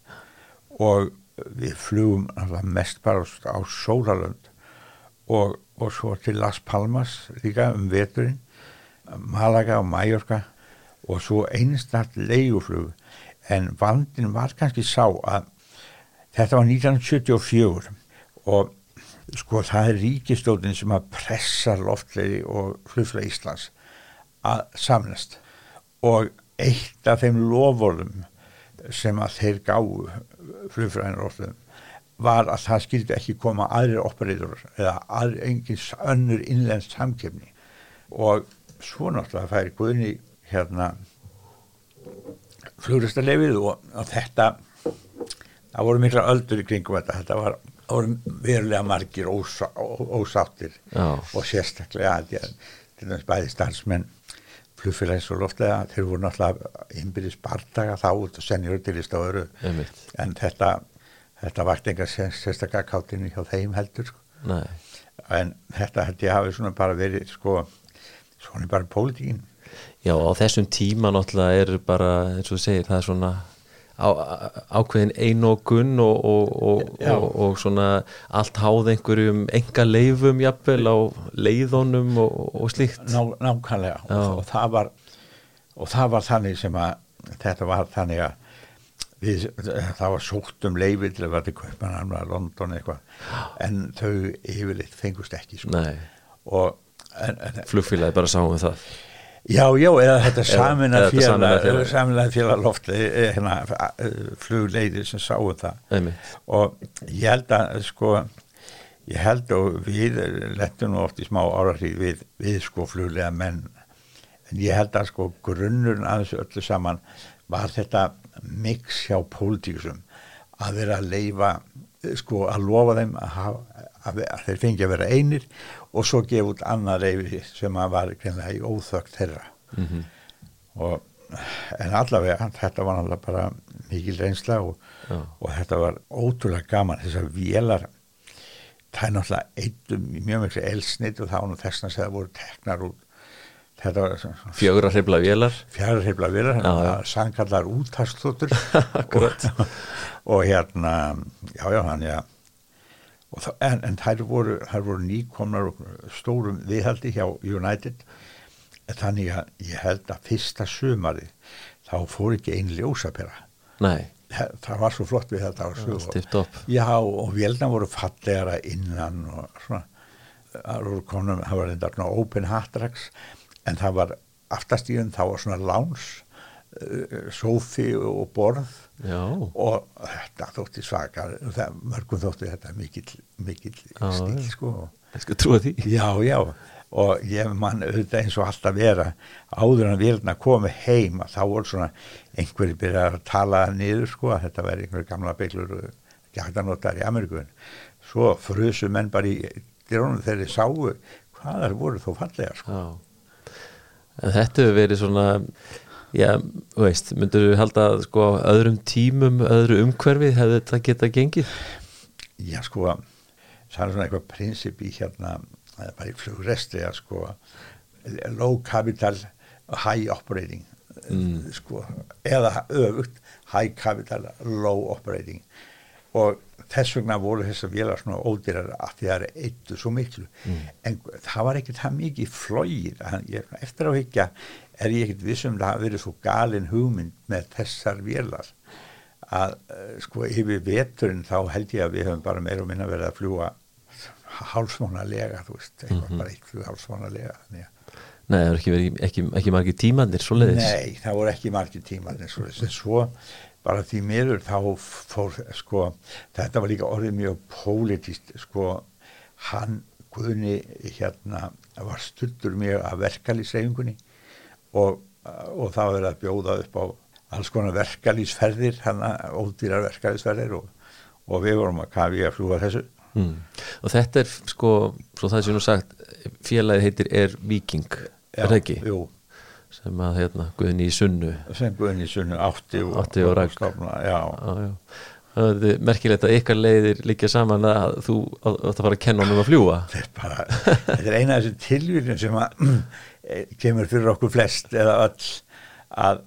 Og við flugum mest bara á Sólalönd og, og svo til Las Palmas líka um veturinn Malaga og Mallorca og svo einnstart leiguflug. En vandin var kannski sá að þetta var 1974 og sko það er ríkistjóðin sem að pressa loftleiði og flugfla Íslands að samnast og eitt af þeim lofólum sem að þeir gáu flugfræðinur oftum var að það skildi ekki koma aðrir operator eða aðrir engins önnur innlendst samkefni og svo náttúrulega færi Guðni hérna flugröstarlefið og, og þetta það voru mikla öldur í kringum þetta. Þetta var, voru verulega margir ósá, ósáttir og sérstaklega til þess bæði starfsmenn flugfélags og loftlega þeir voru náttúrulega innbyrðis bardaga þá út og senjur til í Einmitt. en þetta þetta vart enga sérstaklega káttinni hjá þeim heldur sko. En þetta held ég hafi svona bara verið sko, svona bara pólitíkin Já, á þessum tíma náttúrulega er bara, eins og þú segir, það er svona á, ákveðin einógun og, og, og, og, og svona allt háð einhverjum enga leifum jafnvel á leiðunum og, og slíkt. Ná, nákvæmlega og, og það var og það var þannig sem að þetta var þannig að við, það var sótt um leifi til að vera til Kaupanamna, London eitthvað en þau yfirleitt fengust ekki sko. Og flugfélagi bara sáum við það. Já, já, eða þetta samin eða að þetta sameinað félag, félag. samin að félag lofti, hérna, flugleiðir sem sáu það Einmitt. og ég held að, sko, ég held og við lettum nú oft í smá árarrið við, við sko fluglega menn, en ég held að sko grunnurinn að þessu öllu saman var þetta mix hjá pólitíkusum að vera að leifa, sko, að lofa þeim að, hafa, að, að þeir fengi að vera einir og svo gefa út annað reyfi sem að var í óþögt þeirra. Mm og en allavega þetta var allavega bara mikil reynsla og, og þetta var ótrúlega gaman. Þessar vélar það er náttúrulega eittum mjög miklu elsnit og þá nú þessna sem það voru teknar þetta var Fjögra hrifla vélar. fjárheifla vélar Já, já. sangallar útastlótur og, og hérna já já hann já og það, en, en þær voru, voru nýkomnar og stórum viðhaldi hjá United. Þannig að ég held að fyrsta sumari þá fór ekki einn ljósapera. Nei, það var svo flott við þetta topp. já og vélna voru fallegara innan og svona. Konum, það var svona open hatraks en það var aftastíðun þá var svona láns uh, sófi og borð Já, og þetta þótti svakar mörgum þótti þetta mikill mikill stíl sko. Ég skal trúa því. já já. Og ég man auðvitað eins og alltaf vera áður en vélina komi heim þá voru svona einhverju byrjar að tala niður sko að þetta væri einhverju gamla bygglur og gætanótar í Amerikun svo frusu menn bara í drónum þegar þeir sáu hvað þar voru þó fallega sko. Já. En þetta hefur verið svona, já, veist, myndur þú halda að sko öðrum tímum, öðru umhverfi hefði þetta getað gengið? Já, sko, það er svona eitthvað prinsip í hérna, það er bara í flugresti að sko, low capital, high operating, Mm. sko, eða öfugt, high capital, low operating og þess vegna voru þessar vélar svona ódýrar að því það er eittu svo miklu Mm. en það var ekkert það mikið flóið, eftir á higgja er ég ekkert vissum að það hafi verið svo galin hugmynd með þessar vélar að eh, sko yfir veturinn þá held ég að við höfum bara meira og minna verið að fljúa hálsmánalega, þú veist, eitthvað Mhm. bara eitt flug hálsmánalega þannig að Nei, það er ekki, verið, ekki, ekki margir tímanir svo leiðis. Nei, það voru ekki margir tímar en svo, en svo bara því miður þá fór sko, þetta var líka orðið mjög pólitist sko, hann Guðni hérna var stuttur mjög að verkalýsreifingunni og, og það verið að bjóða upp á alls konar verkalýsferðir ódýrar verkalýsferðir og, og við vorum að kafi að fljúa þessu Mm. Og þetta er sko, svo það sé nú sagt, félagið heitir Er Viking, er það ekki? Jú, Sem að hérna, Guðni í sunnu. sem Guðni sunnu átti og, Átti og já, Já, já. Það er merkilegt að ykkar leiðir líka saman að þú átt að fara að kenna honum að fljúa. þetta er bara þetta er eina af þessu tilvíðin sem að kemur fyrir okkur flest eða öll að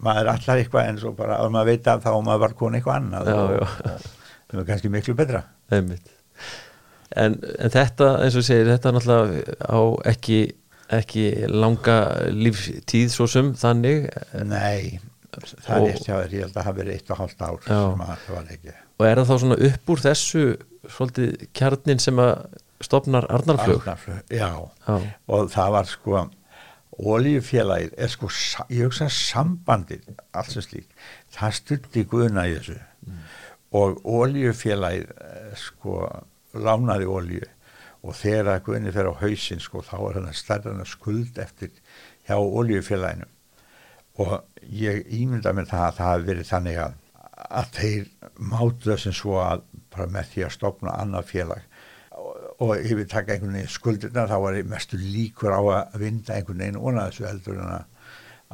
maður allar eitthvað en svo bara að maður veit að þá maður var koni eitthvað annað það er kannski miklu betra. En, en þetta, eins og segir, þetta er náttúrulega á ekki, ekki langa líftíð svo sem þannig. Nei, það Og- er eftir ég held að hafi verið eitt og hálft ár og er það þá svona upp úr þessu svolítið kjarnin sem að stopnar Arnarflug? Arnarflug, já. Já. og það var sko oljufélagið er sko ég hugsa sambandið allt sem slík, það styrti guðna í þessu. Og oljufélagið eh, sko lánaði olju og þegar að guðni fer á hausinn sko þá er hann stærðan skuld eftir hjá oljufélaginu og ég ímynda mér það að það hafi verið þannig að, að þeir mátu þessum svo að bara með því að stopna annað félag og, yfir taka einhvern veginn skuldirna þá var mestu líkur á að vinda einhvern veginn og þessu eldur en að,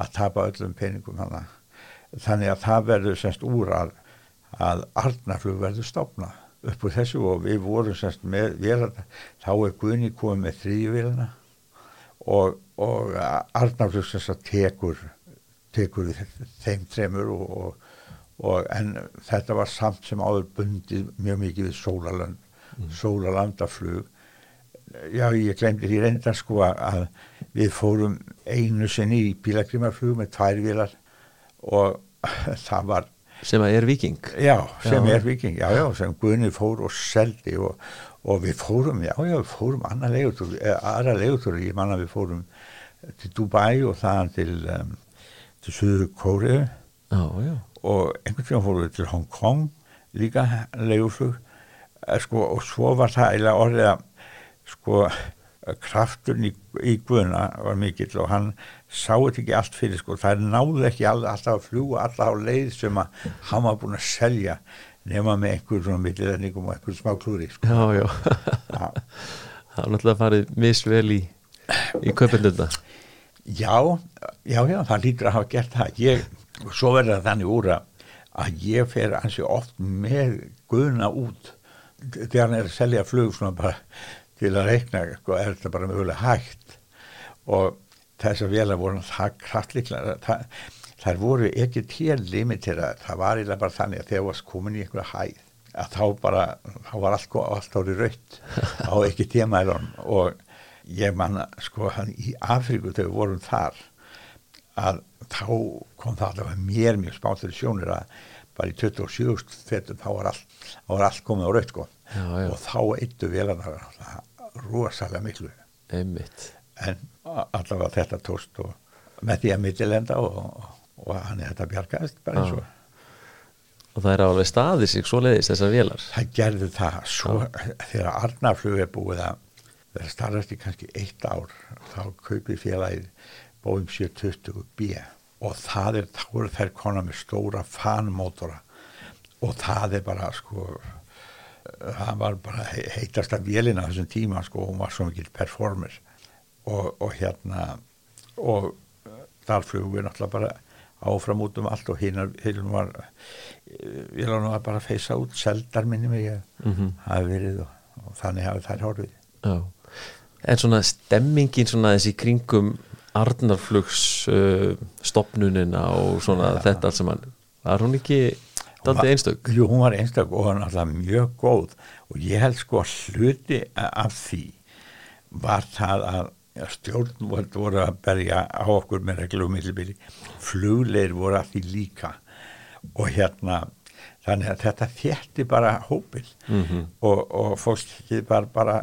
að tapa öllum peningum hana. þannig að það verður semst úr að, að Arnarflug verður stopna upp úr þessu og við vorum semst með vélarna, þá er Guðni komið með þrýjuvélina og, og Arnarflug semst að tekur tekur þeim tremur og, og, og en þetta var samt sem áður bundið mjög mikið við sólarland mm. sólarlandaflug já ég glemdi því reynda sko að við fórum einu sinni í bílagrimarflug með tvær vilar og það var sem að er viking já sem Já. er viking já já sem Guðni fór og seldi og, og við fórum já já við fórum annar leigutur aðra leigutur ég manna við fórum til Dubai og þaðan til um, til Suður Kóriðu og einhvern tíma fórum við til Hong Kong líka leiguflug Eh, sko, og svo var það eiginlega orðið að sko krafturinn í, í Guðna var mikill og hann sá þetta ekki allt fyrir sko, það náði ekki all, alltaf að fljúa alltaf á leið sem að hann var búin að selja nema með einhver svona millirenningum og einhver smá klúri sko. já, já. Það er náttúrulega farið misvel í, í kaupendunda Já, já, já, það lítur að hafa gert það. Ég, svo verður það þannig úr að, að ég fer ansi oft með guðna út þegar hann er að selja flug svona bara til að reikna, sko, er þetta bara mögulega hægt og þessar vélar voru það kraftlíklar það, þær voru ekki til limitera, það var eiginlega bara þannig að þegar varst komin í einhverja hæð að þá bara, þá var allt, allt árið raut á ekki tímaðilun og ég manna sko hann í Afríku þegar við vorum þar að þá kom það allavega mér mjög spátt fyrir sjónir að bara í 27. fetum þá var allt, þá var allt komið á raut sko. Já, já. og þá eittu vélarnar rosalega miklu. Einmitt. En allavega þetta tóst og með því að mittilenda og, og, hann er þetta bjargaðist bara eins og og það er alveg staðið sig svo leiðis þessar vélar. Það gerði það svo þegar Arnarflug er búið að vera starfast í kannski eitt ár þá kaupið félagið Boeing 720B og það er, þá eru þær konar með stóra fanmótora og það er bara sko það var bara he- heitasta vélina þessum tíma sko, hún var svo mikil performer og, og hérna og þar flugum við náttúrulega bara áfram út um allt og hinnar var vélunum var bara að feysa út seldar minni mig að Mhm. hafi verið og, og þannig hafi þær horfið Já. En svona stemmingin svona þessi kringum Arnarflugs uh, stopnunina og svona þetta allt sem hann var hún ekki daldið einstök. Jú, hún var einstök og hann alltaf mjög góð. Og ég held sko að hluti af því var það að stjórnvöld voru að berja á okkur með reglum millibili. Flugleir voru að því líka. Og hérna þannig að þetta þétti bara hópin Mhm. og, og fólk bara, bara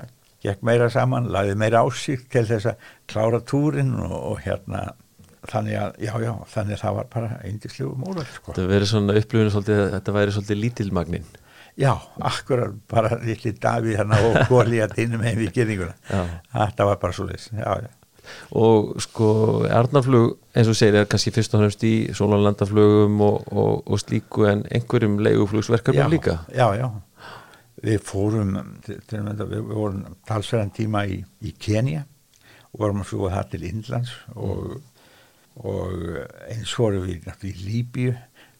gekk meira saman, lagði meira á sig til þess að klára túrin og, og hérna þannig að, já, já, þannig að það var bara eindislegu mólar, sko. Þetta verið svona upplifinu svolítið að þetta væri svolítið lítilmagnin Já, akkurat bara litli Davíð hérna og góli að innum heim í gerðinguna. Þetta var bara svo leys, já, já. og sko Arnarflug eins og segir er kannski fyrst og fremst í sólanlandaflugum og, og, og slíku en einhverjum leiguflugsverkefnum já, líka Já, já. Við fórum, við vorum talsverðan tíma í, í Kenya og vorum að fljúa það til Indlands og, og eins vorum við náttúrulega í Líbíu.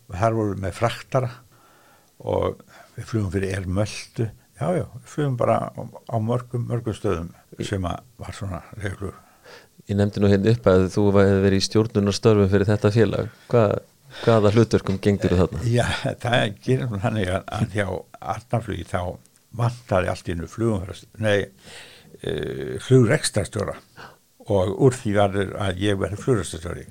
Og þar vorum við með fraktara og við flugum fyrir Ermöldu, já, já, við flugum bara á, mörgum, mörgum stöðum sem var svona reglur. Ég nefndi nú hérna upp að þú hefði verið í stjórnunarstörfum fyrir þetta félag. Hvað, hvaða hlutverkum gengdur þú þarna? Já, það gerir nú þannig að, hjá Arnarflugi þá vantaði allt í nú flugum nei, uh, flugrekstastjóra og úr því varður að ég verði flugrekstastjóri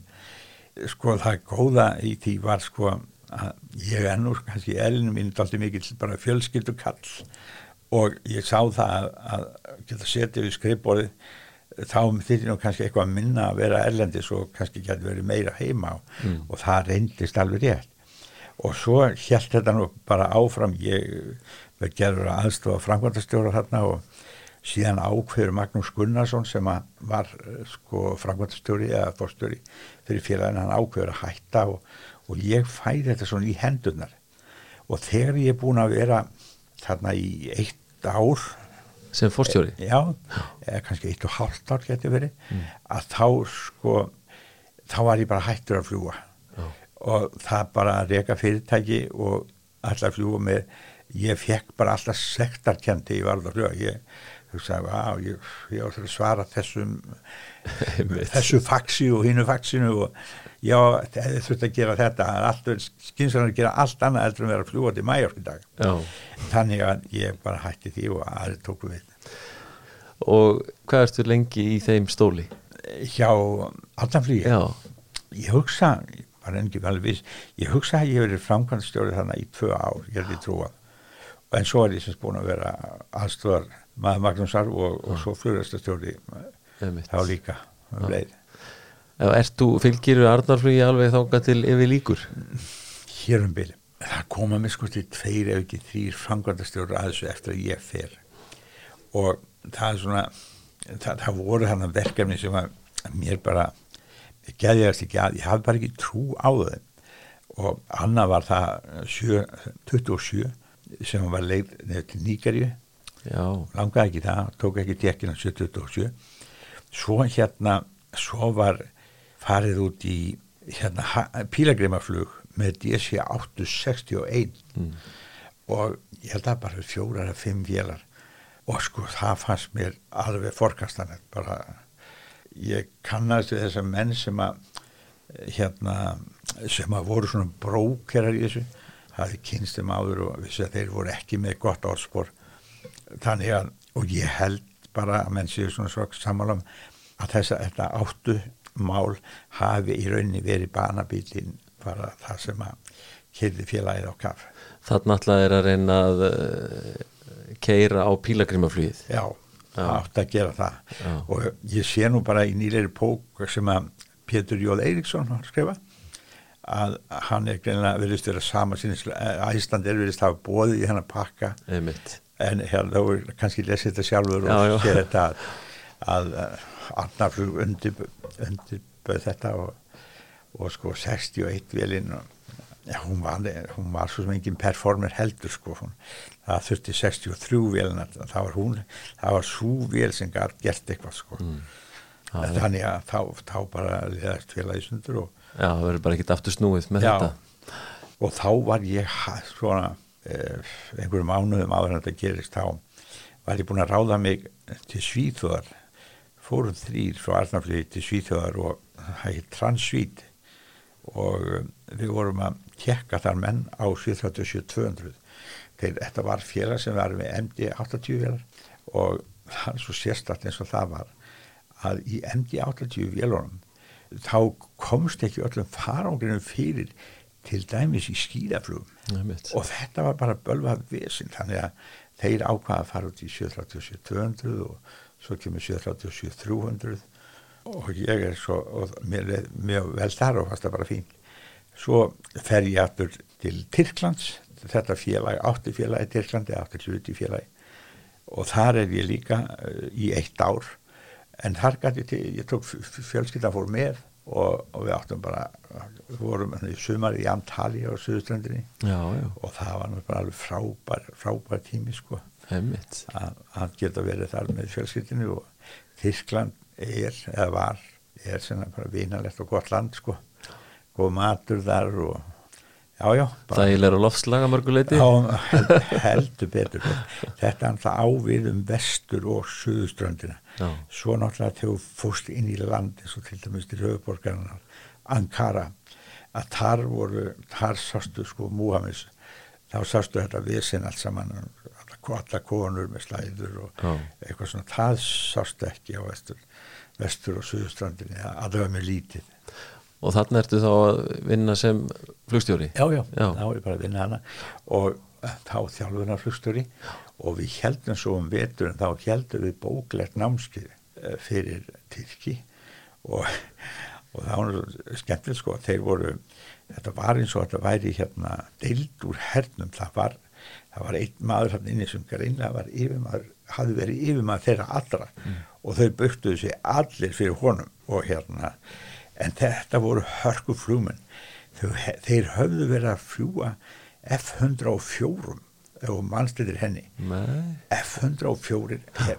sko það góða í því var sko að ég ennur kannski elinu mín daldi mikill bara fjölskyldu kall og ég sá það að, geta setið við skrifborðið þá þýtti nú kannski eitthvað að minna að vera erlendis og kannski geti verið meira heima og, Mm. og það reyndist alveg rétt. Og svo held þetta nú bara áfram ég verð gerður að aðstofa framkvæmdastjóra þarna og síðan ákveður Magnús Gunnarsson sem var eh, sko framkvæmdastjóri eða fórstjóri fyrir félagin hann ákveður að hætta og, og ég fæði þetta svona í hendurnar. Og þegar ég er búin að vera þarna í eitt ár sem fórstjóri já, eða kannski eitt og hálft ár getur verið að þá sko þá var ég bara hættur að fljúa Já. og það bara að reka fyrirtæki og alltaf að fljúa með ég fekk bara alltaf sektarkendi ég var alltaf að fljúa ég hugsaði, að ég, ég áttur að svara þessum þessu faxi og hinu faxinu og já, það þurfti að gera þetta. Skynsanar að gera allt annað heldur en vera að fljúa til mæjork í dag. Já. þannig að ég bara hætti því og aðri tóku við. Og hvað ertu lengi í þeim stóli? hjá allanflýi Já, ég hugsa, var enn ekki alveg viss ég hugsa að ég hef verið framkvæmstjóri þannig í tvö ár, ég held ég trúa. En svo er ég sem búin að vera aðstofar maður Magnúsar og, og svo flugræstastjóri einmitt. þá líka um þú fylgir Arnarflugi alveg þáka til yfir líkur? hér um byrju það koma mér sko til tveir ef ekki þrýr framkvæmstjóri að þessu eftir að ég fer. Og það er svona það, það voru hann verkefni sem að mér bara geðjast ekki að, ég hafði bara ekki trú á þau og annað var það 7, 27 sem var leið nefnir til Níkarju Já, langaði ekki það, tók ekki tekkina 727 svo hérna svo var farið út í hérna pílagrimaflug með DC 861 Mm. og ég held að bara fjórar að fimm vélar. Og sko það fannst mér alveg forkastanett bara ég kannast við þessar menn sem að hérna sem að voru svona brókerar í þessu. Það er kynstum áður og vissi að þeir voru ekki með gott áspor þannig að og ég held bara að menn séu svona svo sammála um að þess að þetta áttu mál hafi í rauninni verið banabílin bara það sem að kyrði félagið á kaf þarna alltaf er að reyna að uh, keira á pílagrimaflugið Já, Já. átt að gera það Já. og ég sé nú bara í nýleiri pók sem að Pétur Jóð Eiríksson har skrifa að hann er greinlega verðist vera sama sinni Æsland er verðist hafa bóðið í hennar pakka einmitt en hérna þá er kannski lesið þetta sjálfur Já, já. og sé þetta að, að Arnarflug undir, undirböð þetta og, og sko 61 velinn Já, hún var, hún var svo sem engin performer heldur sko, hún, það þurfti 63 velina, það var hún, það var svo vel sem gætt gert eitthvað sko. Mm. Já, já. Þannig að þá, þá bara leðast félagi sundur og, Já, það verður bara ekkert aftur snúið með Já. þetta og þá var ég svona einhverjum mánuðum áður en þetta gerist þá var ég búin að ráða mig til Svíþjóðar. Fórum þrýr frá Arnarflýði til Svíþjóðar og það heit Transvít. Og um, við vorum að tjekka þar menn á 737-200 þegar þetta var félag sem var með MD-80 vélar og það er svo sérstætt eins og það var að í MD-80 vélunum þá komst ekki öllum farangrinum fyrir til dæmis í skýðaflugum einmitt. og þetta var bara bölvað vesinn þannig að þeir ákvaða að fara út í 737-200 og svo kemur 737-300 og ég er svo er mjög vel þar og fannst það bara fín svo fer ég aftur til Tyrklands. Þetta félag, átti félagi Tyrklandi átti hluti félagi. Og þar er ég líka uh, í eitt ár. En þar gæti til, ég tók fjölskylda fór með og, og við áttum bara við vorum í sumar í Antalya á já, og það var bara alveg frábær, frábær tími sko. Að geta verið þar með fjölskyldinu og Þískland er, eða var er sem bara vinalegt og gott land sko. Góð matur þar og já, já bara, Þægilega loftslaga mörguleiti já held, heldur betur. Þetta er alltaf ávið um vestur og suðuströndina Já. svo náttúrulega þegar þú fórst inn í land eins og til dæmis til höfuborgarnar Ankara að þar voru, þar sástu sko Múhamis, þá sástu þetta vesen allt saman alla, konur með slæður og Já. eitthvað svona, það sástu ekki á vestur, vestur og suðuströndinni allavega með lítið Og þarna ertu þá að vinna sem flugstjóri? Já, já, Já. þá er ég bara að vinna hana. Og þá þjálfunarflugstöri og við heldum svo um vetur en þá heldum við bóklegt námskið eh, fyrir Tyrki. Og, og það var skemmtilegt sko að þeir voru þetta var eins og þetta væri hérna deild úr hernum. Það var, það var einn maður hann inni sem greinlega var yfirmaður hafði verið yfirmaður þeirra allra. Mm. og þau böktuðu sig allir fyrir honum. Og hérna en þetta voru hörku flúmen þeir höfðu verið að fljúa F-104 og mannstættir henni. F-104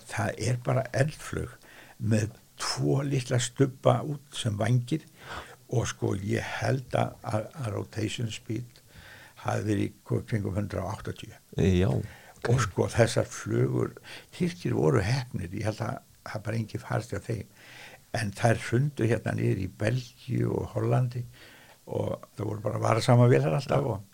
það er bara eldflög með tvo litla stubba út sem vangir. Og sko ég held að, að rotation speed hafi verið kringum 180 Já, okay. og sko þessar flugur Tyrkir voru hefnir, ég held að það bara engi farst af þeim en þær hrundu hérna niður í Belgíu og Hollandi og það voru bara að vara saman vilar alltaf og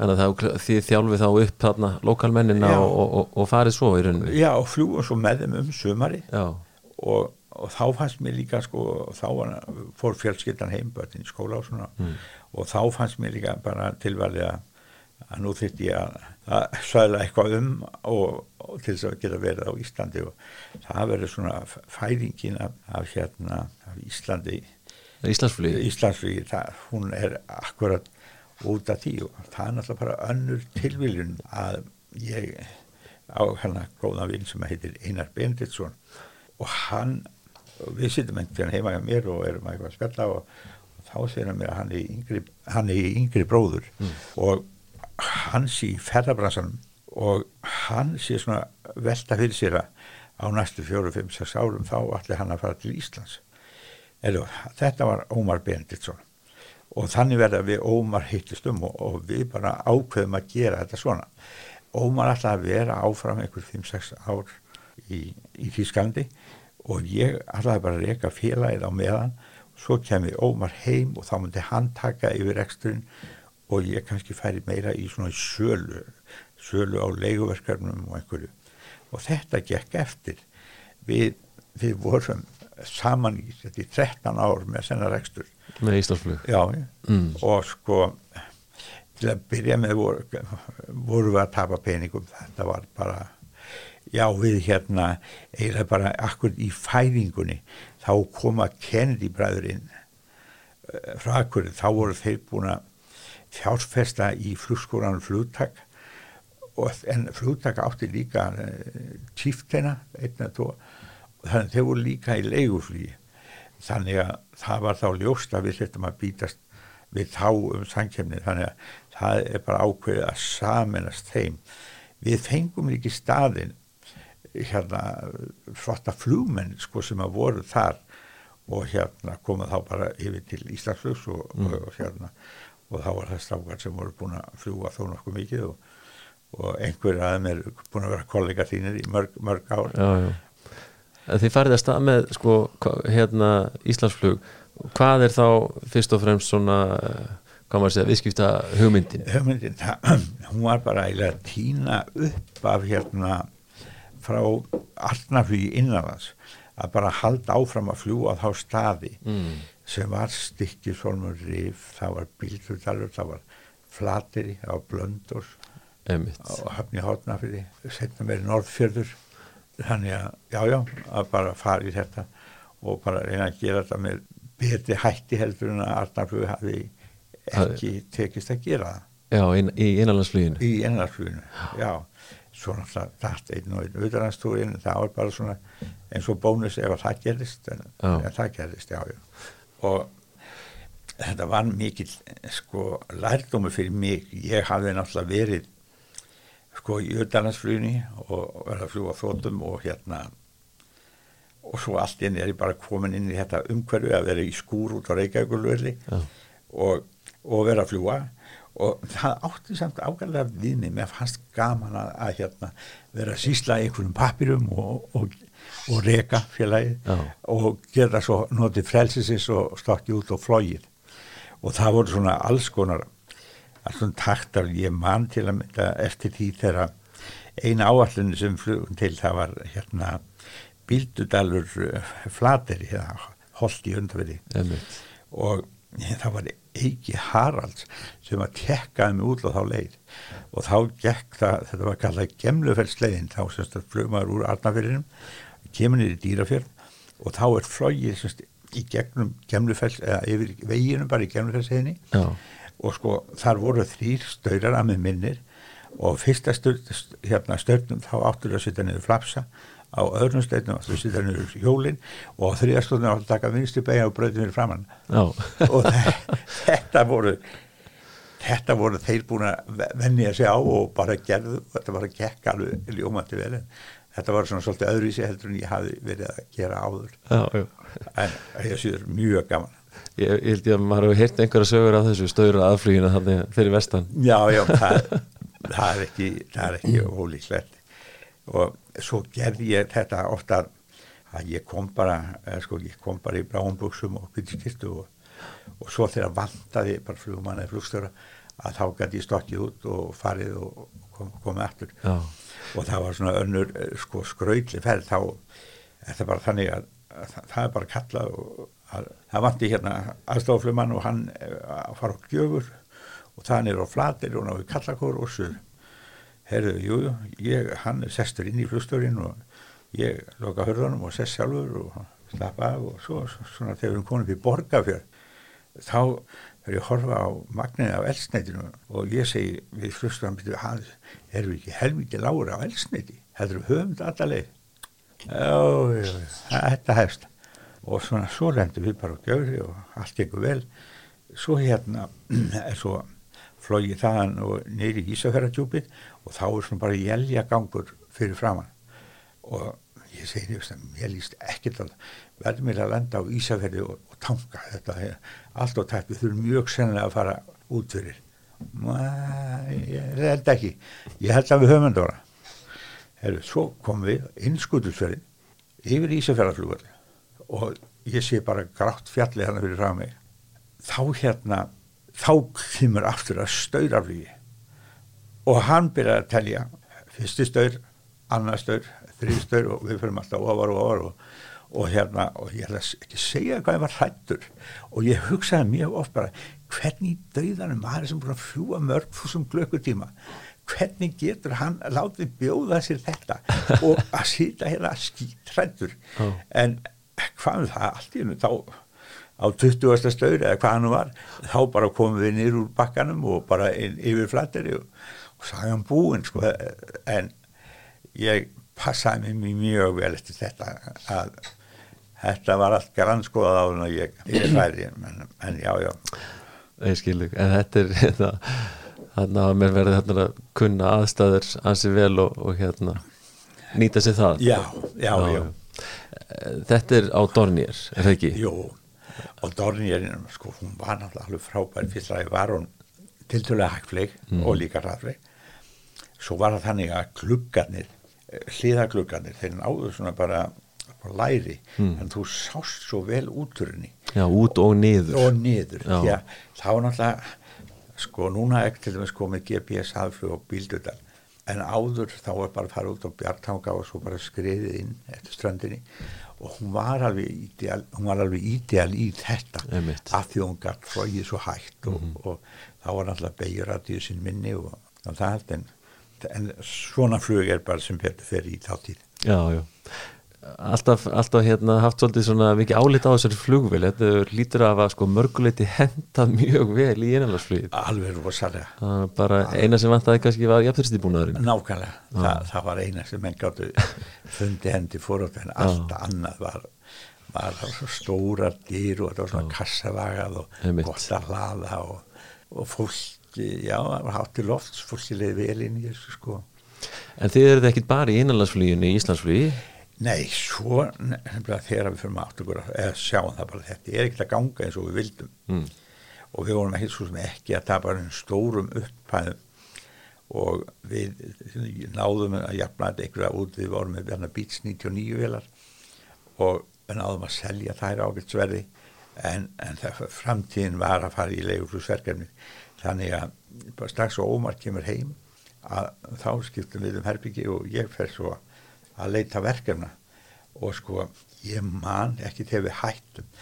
Þannig að það, þið þjálfið þá upp þarna lokalmennina og, og, og farið svo í rauninni Já, og fljúum svo með þeim um sömari og, og þá fannst mér líka sko, þá var, fór fjölskyldan heimböttin í skóla og svona mm. og þá fannst mér líka bara tilvæli að, nú þurfti ég að, að sæla eitthvað um og til þess að geta verið á Íslandi og það verður svona færingin af, af hérna af Íslandi Íslandsflýði Íslandsflýði, hún er akkurat út af því og það er náttúrulega bara önnur tilviljun að ég á hérna góða vinn sem heitir Einar Benditsson og hann við sittum einhvern heima hjá mér og erum eitthvað að spella og, og þá segir hann mér að hann er yngri, hann er yngri bróður mm. og hann sé ferðarbransanum og hann sé svona velta fyrir sér að á næstu fjóru, fimm, sex árum þá ætli hann að fara til Íslands. Eða, þetta var Ómar Benditsson og þannig verða við Ómar hittistum og, og við bara ákveðum að gera þetta svona. Ómar ætlaði að vera áfram einhver 5-6 ár í, í Þísklandi og ég ætlaði bara að reyka félagið á meðan. Og svo kemur Ómar heim og þá myndi hann taka yfir eksturinn og ég kannski færi meira í svona sölu, sölu á leiguverkarnum og einhverju. Og þetta gekk eftir. Við, við vorum saman í þetta í 13 ár með senna rekstur með Íslandsflug? Já, mm. og sko til að byrja með voru, voru við að tapa peningum. Þetta var bara já við hérna eiginlega bara akkur í fæðingunni þá koma Kennedy bræðurinn eh, frá akkur þá voru þeir búin að fjárfesta í flugskóranum flugtak en flugtak átti líka tíftena eh, tvo þannig þeir voru líka í leiguflýi þannig að það var þá ljóst að við setjum að bítast við þá um sankjæmni þannig að það er bara ákveðið að saminast þeim. Við fengum líki staðin hérna flotta flugmenn sko sem að voru þar og hérna koma þá bara yfir til Íslandsflugs og, mm. og, og hérna og þá var það strákar sem voru búin að fljúa þó nokkuð mikið og, og einhver aðeins er búin að vera kollega þínir í mörg, mörg ár. Já, já. Þið farið að stað með sko, hérna Íslandsflug. Hvað er þá fyrst og fremst svona hvað maður segja, viðskipta hugmyndin? Hugmyndin, það, hún var bara eiginlega að týna upp af hérna frá allnaflugi innanlands að bara halda áfram að fljúa á þá staði mm. sem var stikkisólmur rif, það var bíldurtalur það var flateri, það var blöndur og hafni hátnafili setna verið norðfjörður þannig að, já, já, að bara fara í þetta og bara reyna að gera þetta með betri hætti heldur en að Arnarflögu hafi ekki tekist að gera. Já, in, í innanlandsfluginu. Í innanlandsfluginu, já. Svo náttúrulega dætt einn og einn auðvitaðanstúrin, það var bara svona eins og bónus ef að það gerist, en, en það gerist, já, já. Og þetta var mikil, sko, lærdómi fyrir mig. Ég hafði náttúrulega verið sko í auðvitaðnarsflugni og verða að fljúa þóttum og hérna og svo allt inn er ég bara komin inn í þetta umhverfi að vera í skúr út á Reykjavíkulverli ja. og, og vera að fljúa og það átti samt ágæðlega viðni með fannst gaman að, að hérna, vera að sísla einhvernum papirum og, og, og reka félagi ja. og gera svo notið frelsisins og stokki út og flógið og það voru svona alls konar allum taktar ég mann til að mynda eftir því þegar eina áallinu sem flugum til það var hérna bíldudalur eh, flateri holdt í undverði og það var Eiki Haralds sem að tekkaði mig út á þá leið. Og þá gekk það, þetta var kallað gemlufellsleiðin, þá semst að flugmaður úr Arnafjörðinum, kemur niður í dýrafjörð og þá er flogið semst í gegnum gemlufells, eða yfir veginum bara í gemlufellsleiðinni og sko þar voru þrýr stöyrar að með minnir og fyrsta störn, hérna þá áttur að setja niður flapsa. Á öðrum steitnum að þú setja niður hjólinn og þrjastóðinu átt að taka vinstu beigja og bröði mér framann og þetta voru þetta voru þeir búin að vennja sig á og bara gerðu þetta var að gekka alveg ljómandi vel þetta var svona svolítið öðruvísi heldur en ég hafi verið að gera áður. Já, já. en ég séður mjög gaman Ég, ég held ég að maður hefur heyrt einhverja sögur af þessu stöður aðflugina þannig fyrir vestan. Já, já, það, það er ekki það er ekki ólíklegt. Og svo gerði ég þetta ofta að ég kom bara eh, sko, ég kom bara í bráumbuksum og byrjskistu og, og svo þegar vandaði bara flugmann eða flugstöra að þá gæti ég stokkið út og farið og kom, komið aftur. Já. og það var svona önnur eh, sko, skrautli ferð þá er það bara þannig að, að það er bara kallað og það vandi hérna aðstoflumann og hann eh, að fara á gjöfur og það er á flatir og náðu kallakór og suður. Herðu, jú, ég, hann sestur inn í flusturinn og ég loka hörðunum og sest sjálfur og slappa af og svo, svona þegar við komum upp í borgafjörð þá er ég að horfa á magninu á elsneitinu og ég segi við flusturinn erum við ekki helmikið lágur á elsneiti heldur við höfum þetta allaveg já, þetta hefst og svona svo rendur við bara á gjöri og allt ekkur vel. Svo hérna er svo flógi þaðan og neyri í Ísafjörðardjúpið og þá er svona bara jælja gangur fyrir framann og ég segi nefnst ég líst ekkert að verður mér að lenda á Ísafjörði og, og tanka þetta. Allt og tætt við þurfum mjög sennilega að fara út fyrir. Ég held ekki. Ég held að við höfum endora Heru, svo komum við innskutusverðin yfir Ísafjörðarflugvall og ég sé bara grátt fjalli hann fyrir frá mig. Þá hérna þá kemur aftur að stauraflýgi og hann byrjar að telja. Fyrsti staur, annar staur þrið staur og við fyrir alltaf ofar og ofar og, og hérna og ég ætla ekki að segja hvað ég var hrættur og ég hugsaði mjög oft bara hvernig döðanum maður sem búin að fljúa mörg fúsum glökkutíma hvernig getur hann látið bjóða sér þetta? Og að sýta hérna skítrættur oh. en hvað um það? Allt í hennu þá á 20. stöður eða hvað hann var þá bara komum við nýr úr bakkanum og bara yfir flatteri og, og sagði hann búinn sko. En ég passaði mig mjög vel eftir þetta að þetta var allt grannskoðað á hann og ég, ég færi en, en já já. Ég skilu, en þetta er hérna, hérna að mér verði hérna að kunna aðstæður ansið vel og, og hérna nýta sér það. Já, já, já, já. Þetta er á Dornir, er það ekki? Jú og Dornirinn, sko, hún var náttúrulega alveg frábær, fyrst að var hún tildulega hægfleg mm. og líka ræðfleg svo var það þannig að kluggarnir eh, hliðagluggarnir, þeir náðu svona bara, læri mm. en þú sást svo vel úturinni Já, út og niður og niður, því að þá náttúrulega sko, núna ekkert til dæmis komið GPS aðflug og bíldudar en áður þá er bara að fara út á bjartanga og svo bara skriðið inn eftir strandinni og hún var alveg ídeal, var alveg ídeal í þetta Einmitt. af því hún gætt flóið svo hægt og, mm -hmm. og, og þá var alltaf beigjuratíðu sín minni og, og það en, en svona flug er bara sem fer í þáttíð Já, já alltaf, alltaf hérna, haft svolítið svona mikið álit á þessari flugvel þetta lítur af að sko, mörguleiti henda mjög vel í einanlagsflugið alveg rosalega. Bara alveg. eina sem vant að kannski var jafnþristibúnaðurinn nákvæmlega, Þa, það var eina sem menn gáttu fundi hendi fórótt en allt annað var var stórar dýr og þetta var svona kassavagað og gott að hlaða og, og fólki, já, það var hátt í lofts fólki leiði vel inn í þessu sko. En þið eruð ekkit bara í einanlandsfluginu í Íslandsflugi Nei, svo þegar við fyrir maður aftur að sjáum það bara þetta er ekkert að ganga eins og við vildum. Mm. og við vorum ekki svo sem ekki að tapa stórum upphæðum. Og við náðum að jafna þetta einhverja út við vorum með verna Beats 99 velar og við náðum að selja þær ágætsverði en, en það framtíðin var að fara í leigurflúsverkefni þannig að strax og Ómar kemur heim að þá skiptum við um herbyggi og ég fer svo að að leita verkefna. Og sko ég man ekki þegar við hættum.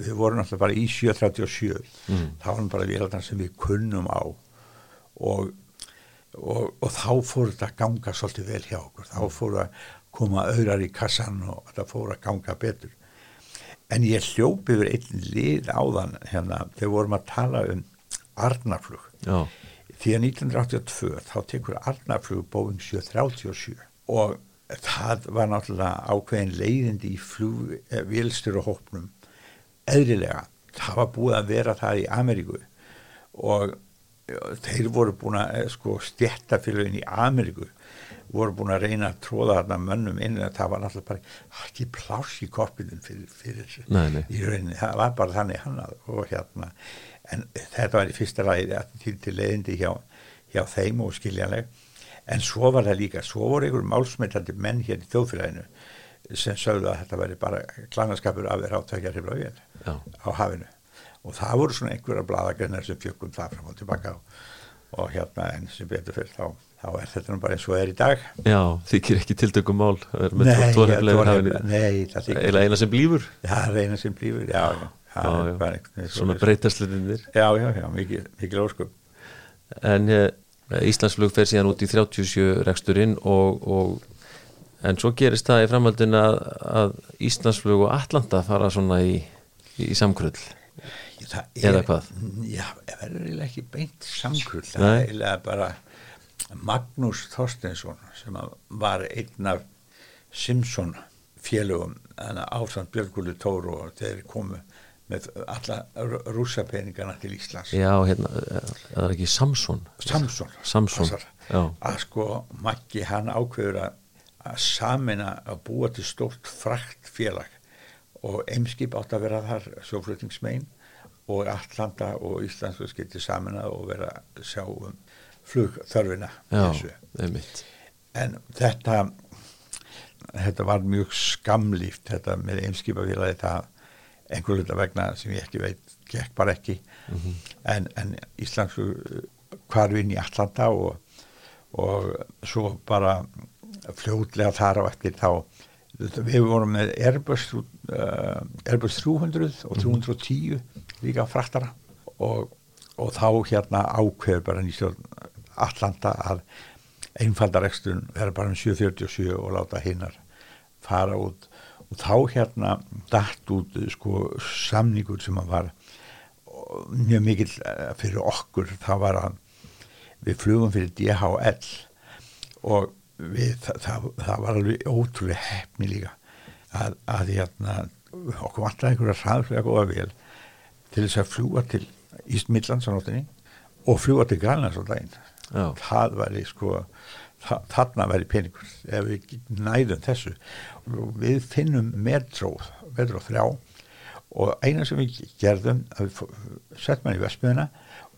Við vorum alltaf bara í 737 mm. þá varum bara vélarnar sem við kunnum á. Og, og, og þá fór þetta að ganga svolítið vel hjá okkur, þá fór að koma öðrar í kassan og þetta fór að ganga betur. En ég hljópi yfir einn lið áðan hérna, þegar vorum að tala um Arnaflug Já. því að 1982 þá tekur Arnaflug Boeing 737 og það var náttúrulega ákveðin leiðindi í flugvilstur og hópnum eðrilega, það var búið að vera það í Ameríku og þeir voru búin að sko stjættafélagin í Ameríku voru búin að reyna að tróða þarna mönnum inn en það var náttúrulega bara ekki pláss í korpinum fyrir, fyrir nei. í rauninni, það var bara þannig hann og hérna, en þetta var í fyrsta ræði til, til leiðindi hjá, hjá þeim og skiljanleg en svo var það líka, svo voru einhverjum málsmetandi menn hér í þjóðfélaginu sem sögðu að þetta væri bara klanarskapur af þeirra átækjar í blögin á hafinu. Og það voru svona einhverja bladagreinar sem fjökkum það fram og tilbaka og, og hérna en sem betur fyrir þá, þá er þetta nú bara eins og það er í dag. Já, þykir ekki tiltökum mál Nei, nei Eða eina sem blífur. Já, eina sem blífur, já, já, já, já. Svona breytaslinnir Já, já, já, mikið, mikið óskum En eh, Íslandsflug fer síðan út í 37 reksturinn og, og en svo gerist það í framhaldin að, að Íslandsflug og Atlanta fara svona í, í samkrull eða hvað? Já, það verður ekki beint samkrull það er bara Magnús Þorsteinsson sem var einn af Simpson félögum ásamt Björgúli Tóru og þeir komu með alla rúsapeningana til Íslands. Já, hérna, það er ekki Samson. Samson, Samson að sko Maggi hann ákveður að, að samina að búa til stórt frakt félag og Eimskip átt að vera þar sjóflutningsmein og Allanda og Íslands getið saman að vera að sjá um flugþörfina Já, en þetta þetta var mjög skamlíft þetta með einskipafélagi það einhverju þetta vegna sem ég ekki veit gekk bara ekki mm -hmm. en, en Íslands hvarfinn í Allanda og, og svo bara fljóðlega þar á eftir þá við vorum með Airbus, uh, Airbus 300 og 310 mm -hmm líka fraktara og, og þá hérna ákveður bara nýstjórn Allanda að einfaldarekstun verður bara um 747 og láta hinnar fara út og þá hérna dætt út sko samningur sem var mjög mikil eh, fyrir okkur. Þá var að við flugum fyrir DHL og við, það, það, það var alveg ótrúlega hefni líka að, að hérna okkur vantar einhverja ræðslega góða vel til þess að fljúa til Ístmillands á nóttinni og fljúa til Grænlands á daginn. Já. það væri sko það, þarna væri peningur ef við næðum þessu við finnum metro metro þrjá og eina sem við gerðum að við settum hann í vestmiðuna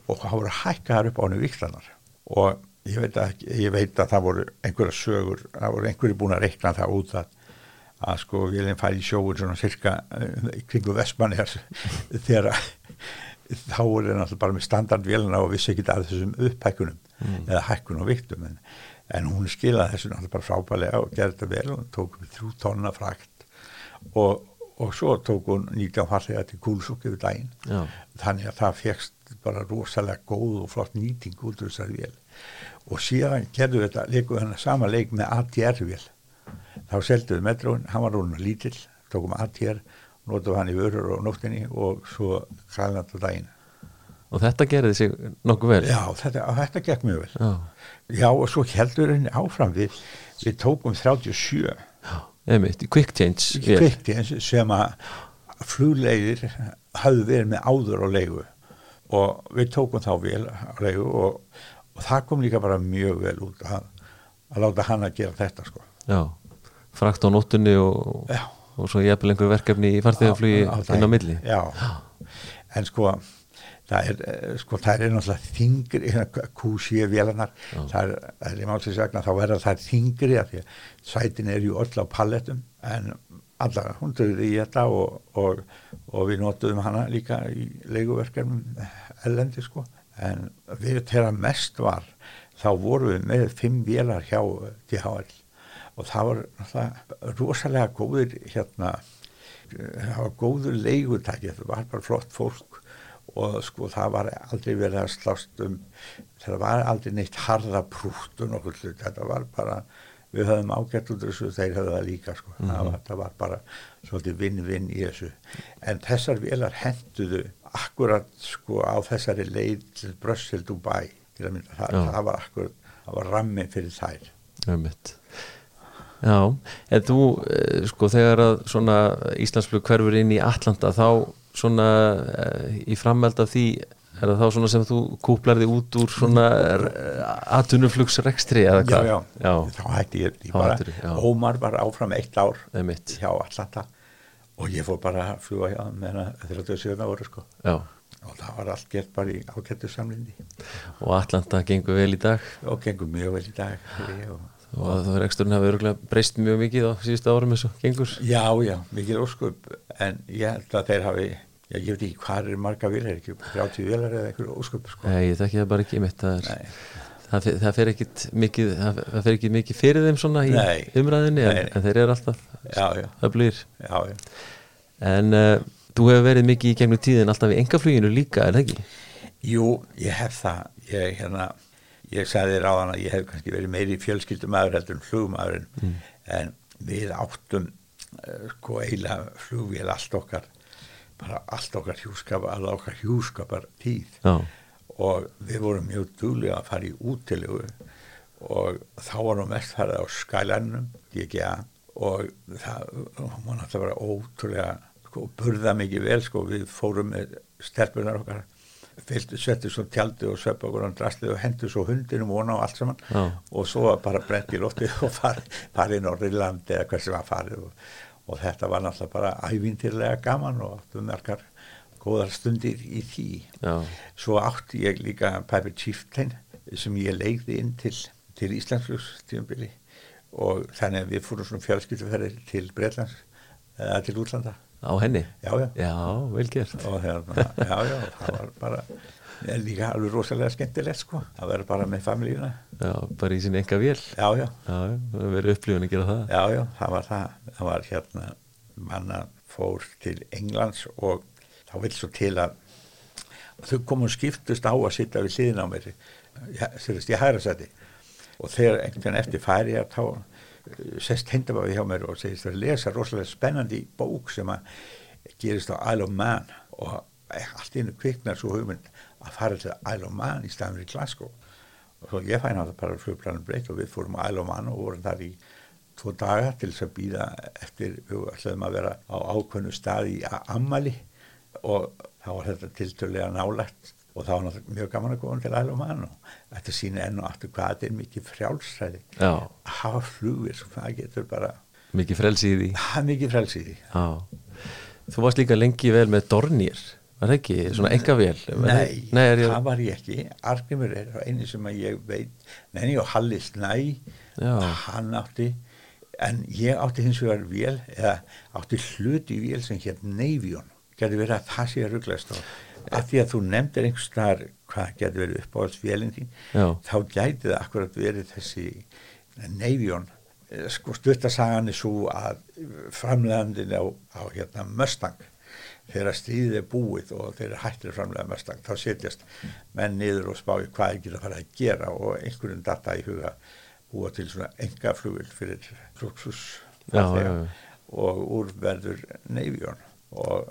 og það voru hækkaðar upp á hennu viktanar og ég veit, að, ég veit að það voru einhverja sögur, það voru einhverju búin að reikna það út að að sko vilja færi í sjóur svona cirka uh, kringu Vestmanni þegar þá er það náttúrulega bara með standardvélina og vissi ekki af þessum upphækkunum mm. eða hækkun og viktum en, en hún skilaði þessu náttúrulega bara frábælega og gerði þetta vel og tók við þrjú tonna frakt. Og, og svo tók hún 19 farlega til Kúlsúk yfir daginn. Já. þannig að það fegst bara rosalega góð og flott nýting út úr þessari vél. Og síðan gerðu þetta, leikum við hann sama leik með ATR-vél þá selduðu metróin, hann var rúnum lítill tókum ATR, notuðu hann í vörur og nóttinni og svo kræðnat á daginn. Og þetta gerði sig nokkuð vel? Já, þetta, þetta gekk mjög vel. Já, Já og svo heldur henni áfram. Við við tókum 37 Já einmitt, í quick change quick change sem að fluglegir hafðu verið með áður á leigu. Og við tókum þá vel á leigu og, og það kom líka bara mjög vel út að, að láta hann að gera þetta sko. Já frakt á nóttunni og, og svo ég eppil einhver verkefni í farþegarflugi inn á milli. Já. en sko það er, eh, sko, það er náttúrulega þingri Q7 vélanar það er, er í málsinsvegna þá verða það þingri að því að sætin er ju öll á palletum en allar, hún döður í þetta og, og, og við notuðum hana líka í leikuverkefnum ellendi sko. En við þegar mest var þá vorum við með fimm vélar hjá DHL og það var rosalega góðir hérna það var góður leigutæki það var bara flott fólk og sko það var aldrei verið að slást um það var aldrei neitt harða prútt og nokkuð hlut, þetta var bara við höfum ágætt út þessu þeir höfðu það líka sko, mm -hmm. það, var, það var bara svolítið vinn-vinn í þessu. En þessar velar henduðu akkurat sko á þessari leið til Brussel, Dubai það, það var akkurat það var rammi fyrir þær. Ömmitt Já, en þú sko þegar að svona Íslandsflug hverfur inn í Atlanta þá svona í framhald af því er það þá svona sem þú kúplar þig út úr svona atunuflugsrekstri eða hvað? Já, já, já, þá hætti ég, ég bara, hættir, Ómar var áfram eitt ár hjá Atlanta og ég fór bara að fljúa hjá með það 37 ára sko. Já. og það var allt gert bara í ágættu samlindi. Og Atlanta gengur vel í dag? Og gengur mjög vel í dag og og það reksturinn hafi öruglega breyst mjög mikið á síðustu árum eins og gengur. Já, já, mikið ósköp en ég held að þeir hafi já, ég veit ekki hvað er marga vil er ekki 30 vilar eða einhver ósköp sko. Nei, ég þekki það bara ekki mitt það, er, það, það fer ekki mikið það fer ekki mikið fyrir þeim svona í nei, umræðinni nei, en, en þeir eru alltaf já En uh, þú hefur verið mikið í gegnum tíðin alltaf í engafluginu líka, er það ekki? Jú, ég hef það ég hérna ég sagði þann að ég hef kannski verið meiri fjölskyldum aður heldur en flugum aður mm. en við áttum uh, sko eiginlega flugvél allt okkar bara allt okkar hjúskap allt okkar hjúskapar tíð Já. og við vorum mjög dúlega að fara í útilegu og þá varum mest farið á skælannum DGA og það var náttúrulega ótrúlega sko, burða mikið vel sko við fórum með stelpunar okkar fylgdu, settu svo tjaldi og svepp á drastlið og hendu svo hundinum vona og allt saman Já. og svo bara brent í loftið og farið fari í Norriland eða sem var farið og, og þetta var náttúrulega bara ævintýrlega gaman og áttum margar góðar stundir í því Já. svo átti ég líka Piper Chieftain sem ég leigði inn til, til Íslandsfljóks tíumbili og þannig að við fórum svona fjölskylduferðir til Breitlands eða til útlanda Á henni? Já, já. Já, vel gert. Og hérna, já, já, það var bara líka alveg rosalega skemmtilegt sko, að vera bara með familíuna. Já, bara í sín enga vél. Já, já. Já, það verið upplifun að gera það. Já, já, það var það. Það var hérna, manna fór til Englands og þá vil svo til að þau komum skiptust á að sitta við hliðin á mér, þú veist, ég hæra sæti og þegar einhvern veginn eftir færi að þá sest hendabáði hjá mér og segist að lesa rosalega spennandi bók sem að gerist á Isle of Man og allt innu kviknar svo hugmynd að fara til Isle of Man í staðan fyrir Glasgow. Og svo ég fæna það bara flugplanum breytt og við fórum á Isle of Man og vorum þar í tvo daga til þess að býða eftir við ætlaðum að vera á ákveðnu stað í Amali og þá var þetta tiltölulega nálægt og það var mjög gaman að koma til æl og þetta sína enn og aftur hvað þetta er mikið frjálsræði Já. að hafa flugir sem það getur bara Mikið að mikið Já. Þú varst líka lengi vel með Dornir, var það ekki? Svona enga vel? Nei, Nei ég... það var ég ekki Argrimur er eini sem ég veit Nenni og Halli Snæ Já. hann átti en ég átti hins vegar vél eða átti hluti vél sem hér Neivion, getur verið að það sé að rugglast og að því að þú nefndir einhvers þar hvað getur verið uppáhaldsvélinn þín Já. þá gæti það akkurat verið þessi Neivion sko stuttasagan er svo að framlegandin á, á hérna Mustang. Þegar stríðið er búið og þeir hættir framlega Mustang þá setjast menn niður og spáði hvað er ekki að fara að gera og einhverjum data í huga búa til svona enga flugil fyrir Luxus og úr verður Neivion og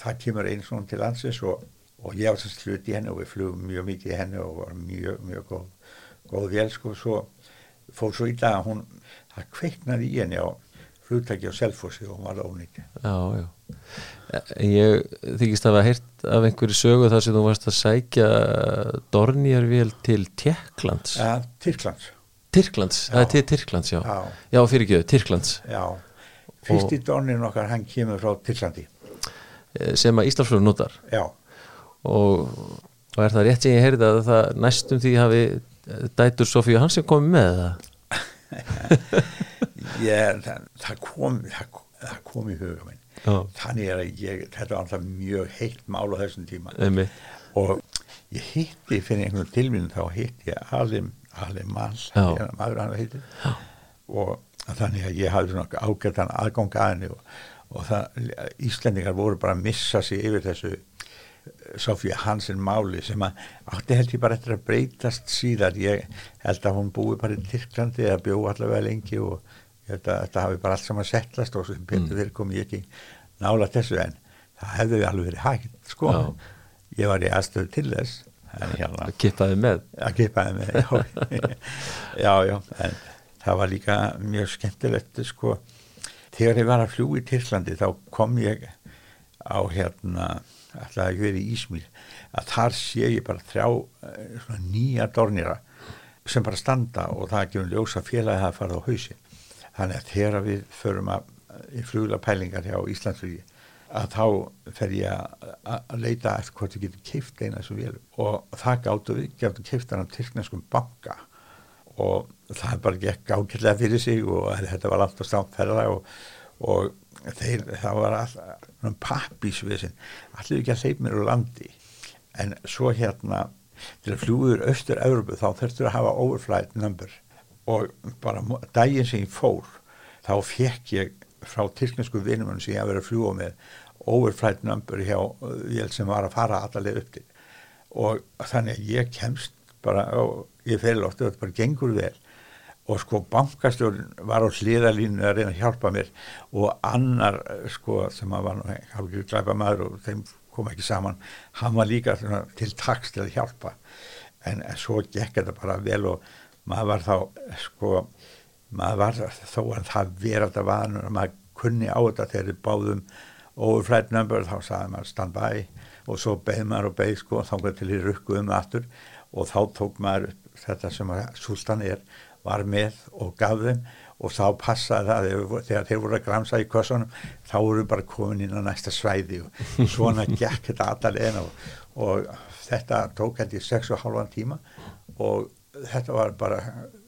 það kemur einn svona til landsins og, og ég þess hlut í henni og við flugum mjög mikið henni og var mjög, mjög góð, góð vél sko, svo fór svo í dag að hún, það kveiknaði í henni á flugtæki á Selfossi og hún var ónýtti. Já, já. Ég þykist að hafa heyrt af einhverju sögu þar sem þú varst að sækja Dornjarvél til Tjekklands. Ja, Tyrklands. Tyrklands, það er til Tyrklands, já. Já. Já, fyrir ekki, Tyrklands. Já, fyrsti Dornin okkar, hann kemur frá Tyrklandi. Eh, Sem að Íslandsflug notar. Og, og er það rétt sem ég heyrði að það næstum því hafi dætur Sofíu Hansen komið með það? ég, það, það, kom, það, það kom í huga minn. Já. Þannig er að ég, þetta var alltaf mjög heitt mál á þessum tíma. Einmitt. og ég hitti fyrir einhvern tilvíðin þá hitti ég Mal, Já. maður hann heitir og þannig að ég hafði svona ágættan aðgang að henni og, og það, Íslendingar voru bara að missa sig yfir þessu Sofía Hansen máli sem að átti held ég bara eftir að breytast síðar. Ég held að hún búi bara í Tyrklandi eða bjó allavega lengi og ég held að þetta hafi bara allt saman settlast og sem betur mm. fyrir kom ég ekki nála þessu en það hefði alveg verið hægt sko. Já. ég var í aðstöðu til þess hérna, að kippaði með. Að kippaði með já, já, já en það var líka mjög skemmtilegt sko þegar ég var að fljú í Tyrklandi þá kom ég á hérna alltaf ekki verið í Ísmíl að þar sé ég bara þrjá eh, nýja dornira sem bara standa og það gefur ljósa félagi að fara á hausi þannig að þegar við förum að í flugla pælingar hjá Íslandsflugi að þá fer ég að leita eftir hvort við getum keift eina þessu vél og það gáttu við, gefum keiftan á tyrkneskum banka. Og það bara gekk ákveðlega fyrir sig og þetta var allt á stámferða og, og þeir, það var alltaf pappísvisin, allir ekki að mér úr landi. En svo hérna til að fljúður austur-Európu þá þurftur að hafa overflight number. Og bara daginn sem ég fór þá fekk ég frá tyrknesku vinumunum sem ég að vera að fljúa með overflight number hjá ég sem var að fara allavega upp til. Og þannig að ég kemst bara og ég fyrir og þetta bara gengur vel og sko bankastjórn var á hliðalínu að reyna að hjálpa mér. Og annar sko sem að var hálfur glæpa maður og þeim kom ekki saman hann var líka til taks til að hjálpa. En svo gekk þetta bara vel og maður var þá sko maður var þó að það verða þetta vanur að maður kunni á þetta þegar þið báðum overflight number þá sagði maður stand by. Og svo beð maður og beð sko þá kom til í rukku um aftur. Og þá tók maður þetta sem að sústan er var með og gaf þeim og þá passaði það þegar þeir voru að gramsa í kossunum þá voru bara komin inn á næsta svæði og svona gekk þetta allar og, og þetta tók hætti 6,5 tíma og þetta var bara,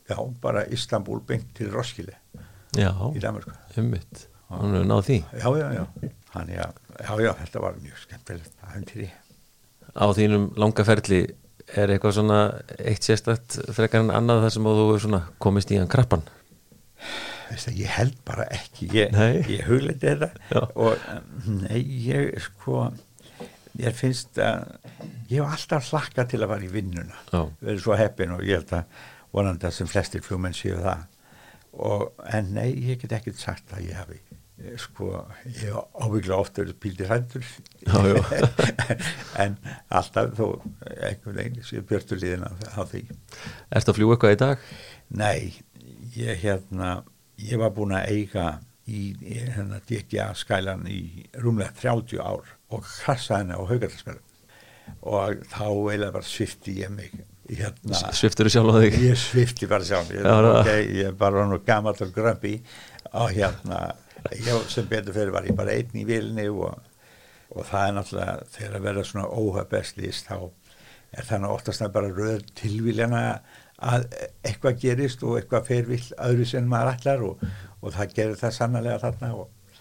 já, bara Istanbul byggt til Roskilde já, í Danmarku ummitt, hann hefur náð því. Já, já, já, hann, já, já, þetta var mjög skemmtilegt aðeintýri á þínum langaferli er eitthvað svona eitt sérstakt frekar en annað þar sem þú komist í hann krabban ég held bara ekki. Ég, ég hugleiti þetta. Já. og nei, ég sko ég finnst að ég hef alltaf hlakka til að fara í vinnuna. Verið svo heppin og ég held að vonandi að sem flestir fljómenn séu það. Og en nei, ég get ekki sagt að ég hafi sko, ég ábyggla ofta verið píldir hændur en alltaf þó einhvern veginn sem björtur liðin á því. Er þetta að fljúa eitthvað í dag? Nei, ég hérna ég var búin að eiga í, hérna DGA skælan í rúmlega 30 ár og krasa henni á haugardagsmjörðum og þá eiginlega bara svifti ég mig hérna, Sviftur þú sjálf á þig? Ég svifti bara sjálf. Ég, okay, ég bara var nú gammal og grömpi og hérna ég sem betur fyrir var ég bara einn í vilni og, og það er náttúrulega þegar að vera svona óhafbestlist þá er þannig oftast að bara röður tilvíljana að eitthvað gerist og eitthvað fervill öðru sem maður ætlar og, og það gerir það sannlega þarna og,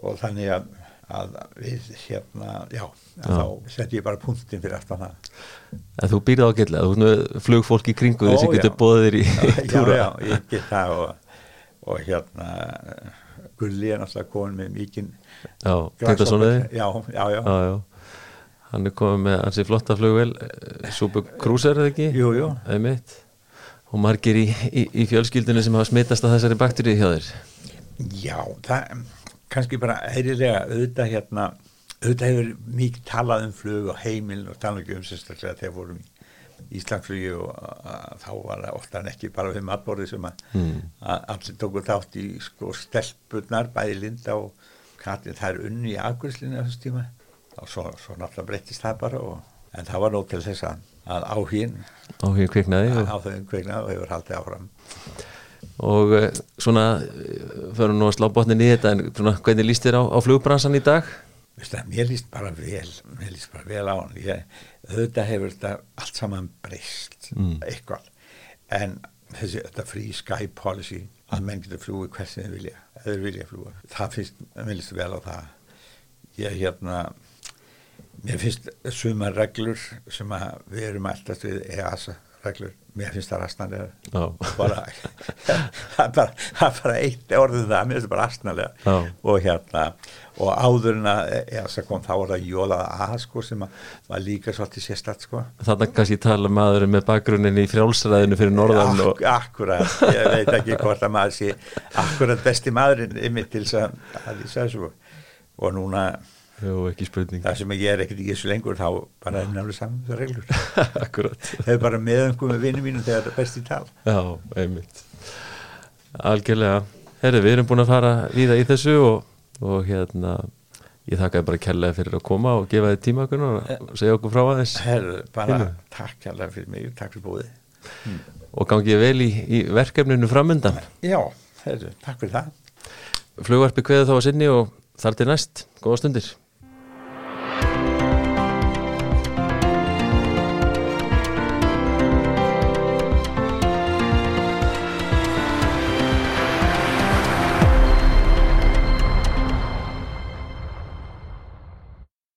og þannig að, að við hérna, já, já. þá setjum ég bara punktin fyrir aftan það. En þú býrði ágætlega, þú flugfólk í kringu þess að getur bóðir í túra. Já, já, ég get það og hérna Gulli er náttúrulega komin með mikinn Já, þetta svona þið? Já, já, já. já, já Hann er komin með hansi flotta flugvel eh, Krúser, eða ekki? Jú, jú Einmitt. Og margir í, í, í fjölskyldinu sem hafa smittast að þessari bakterið hjá þér Já, það kannski bara eðrilega auðvitað hérna auðvitað hefur mikið talað um flug og heimil og talað um sérstaklega þegar vorum í Íslandflugi og þá var það ofta en ekki bara við matborði sem að mm. allir tóku þátt í sko stelpunar, bæði Linda og Katrin, það er unni í aðgurslinu á þessu tíma og svo, svo náttúrulega breytist það bara og, en það var nóg til þess að, áhín áhín kviknaði og áhín kviknaði og hefur haldið áfram og eh, svona fyrir nú að slá botnin í þetta en svona hvernig líst þér á, á flugbransan í dag? Vist, mér líst bara vel mér líst bara vel á hann. Ég auðvitað hefur þetta allt saman breyst mm. eitthvað. En þessi þetta free sky policy að menn getur flúið hversin þið vilja eða vilja flúið, það finnst mér líst vel á það. Ég hérna mér finnst sumar reglur sem við erum alltaf við EASA reglur, mér finnst það rastnarlega oh. bara það er bara, er eitt orðið það, mér finnst það bara astnalega Já. og hérna og áður en að ja, kom, þá var það jólað að sko sem var líka svolítið sérstætt sko. Þannig kannski tala maðurinn með bakgrunnin í frjálsræðinu fyrir norðan og... Ak Akkurat, ég veit ekki hvort að maður sé akkurat besti maðurinn yfir til þess að það lýsa þessu. Og núna Jú, ekki spurning. Það sem ég er ekkert í þessu lengur þá bara er nefnilega saman það reglur. Akkurat. Það er bara meðangum með vinnu mínu þegar það er best í tal. Já, einmitt. Algjörlega. Herri, við erum búin að fara víða í þessu og, og hérna ég þakka bara kærlega fyrir að koma og gefa þið tíma okkur og segja okkur frá aðeins. Herru, bara Hinum. takk hérlega fyrir mig, takk fyrir búið. Og gangið vel í, í verkefninu framöndan Já, herru, takk fyrir það. Flugvarpi kveðu þá að sinni og þar til næst. Góða stundir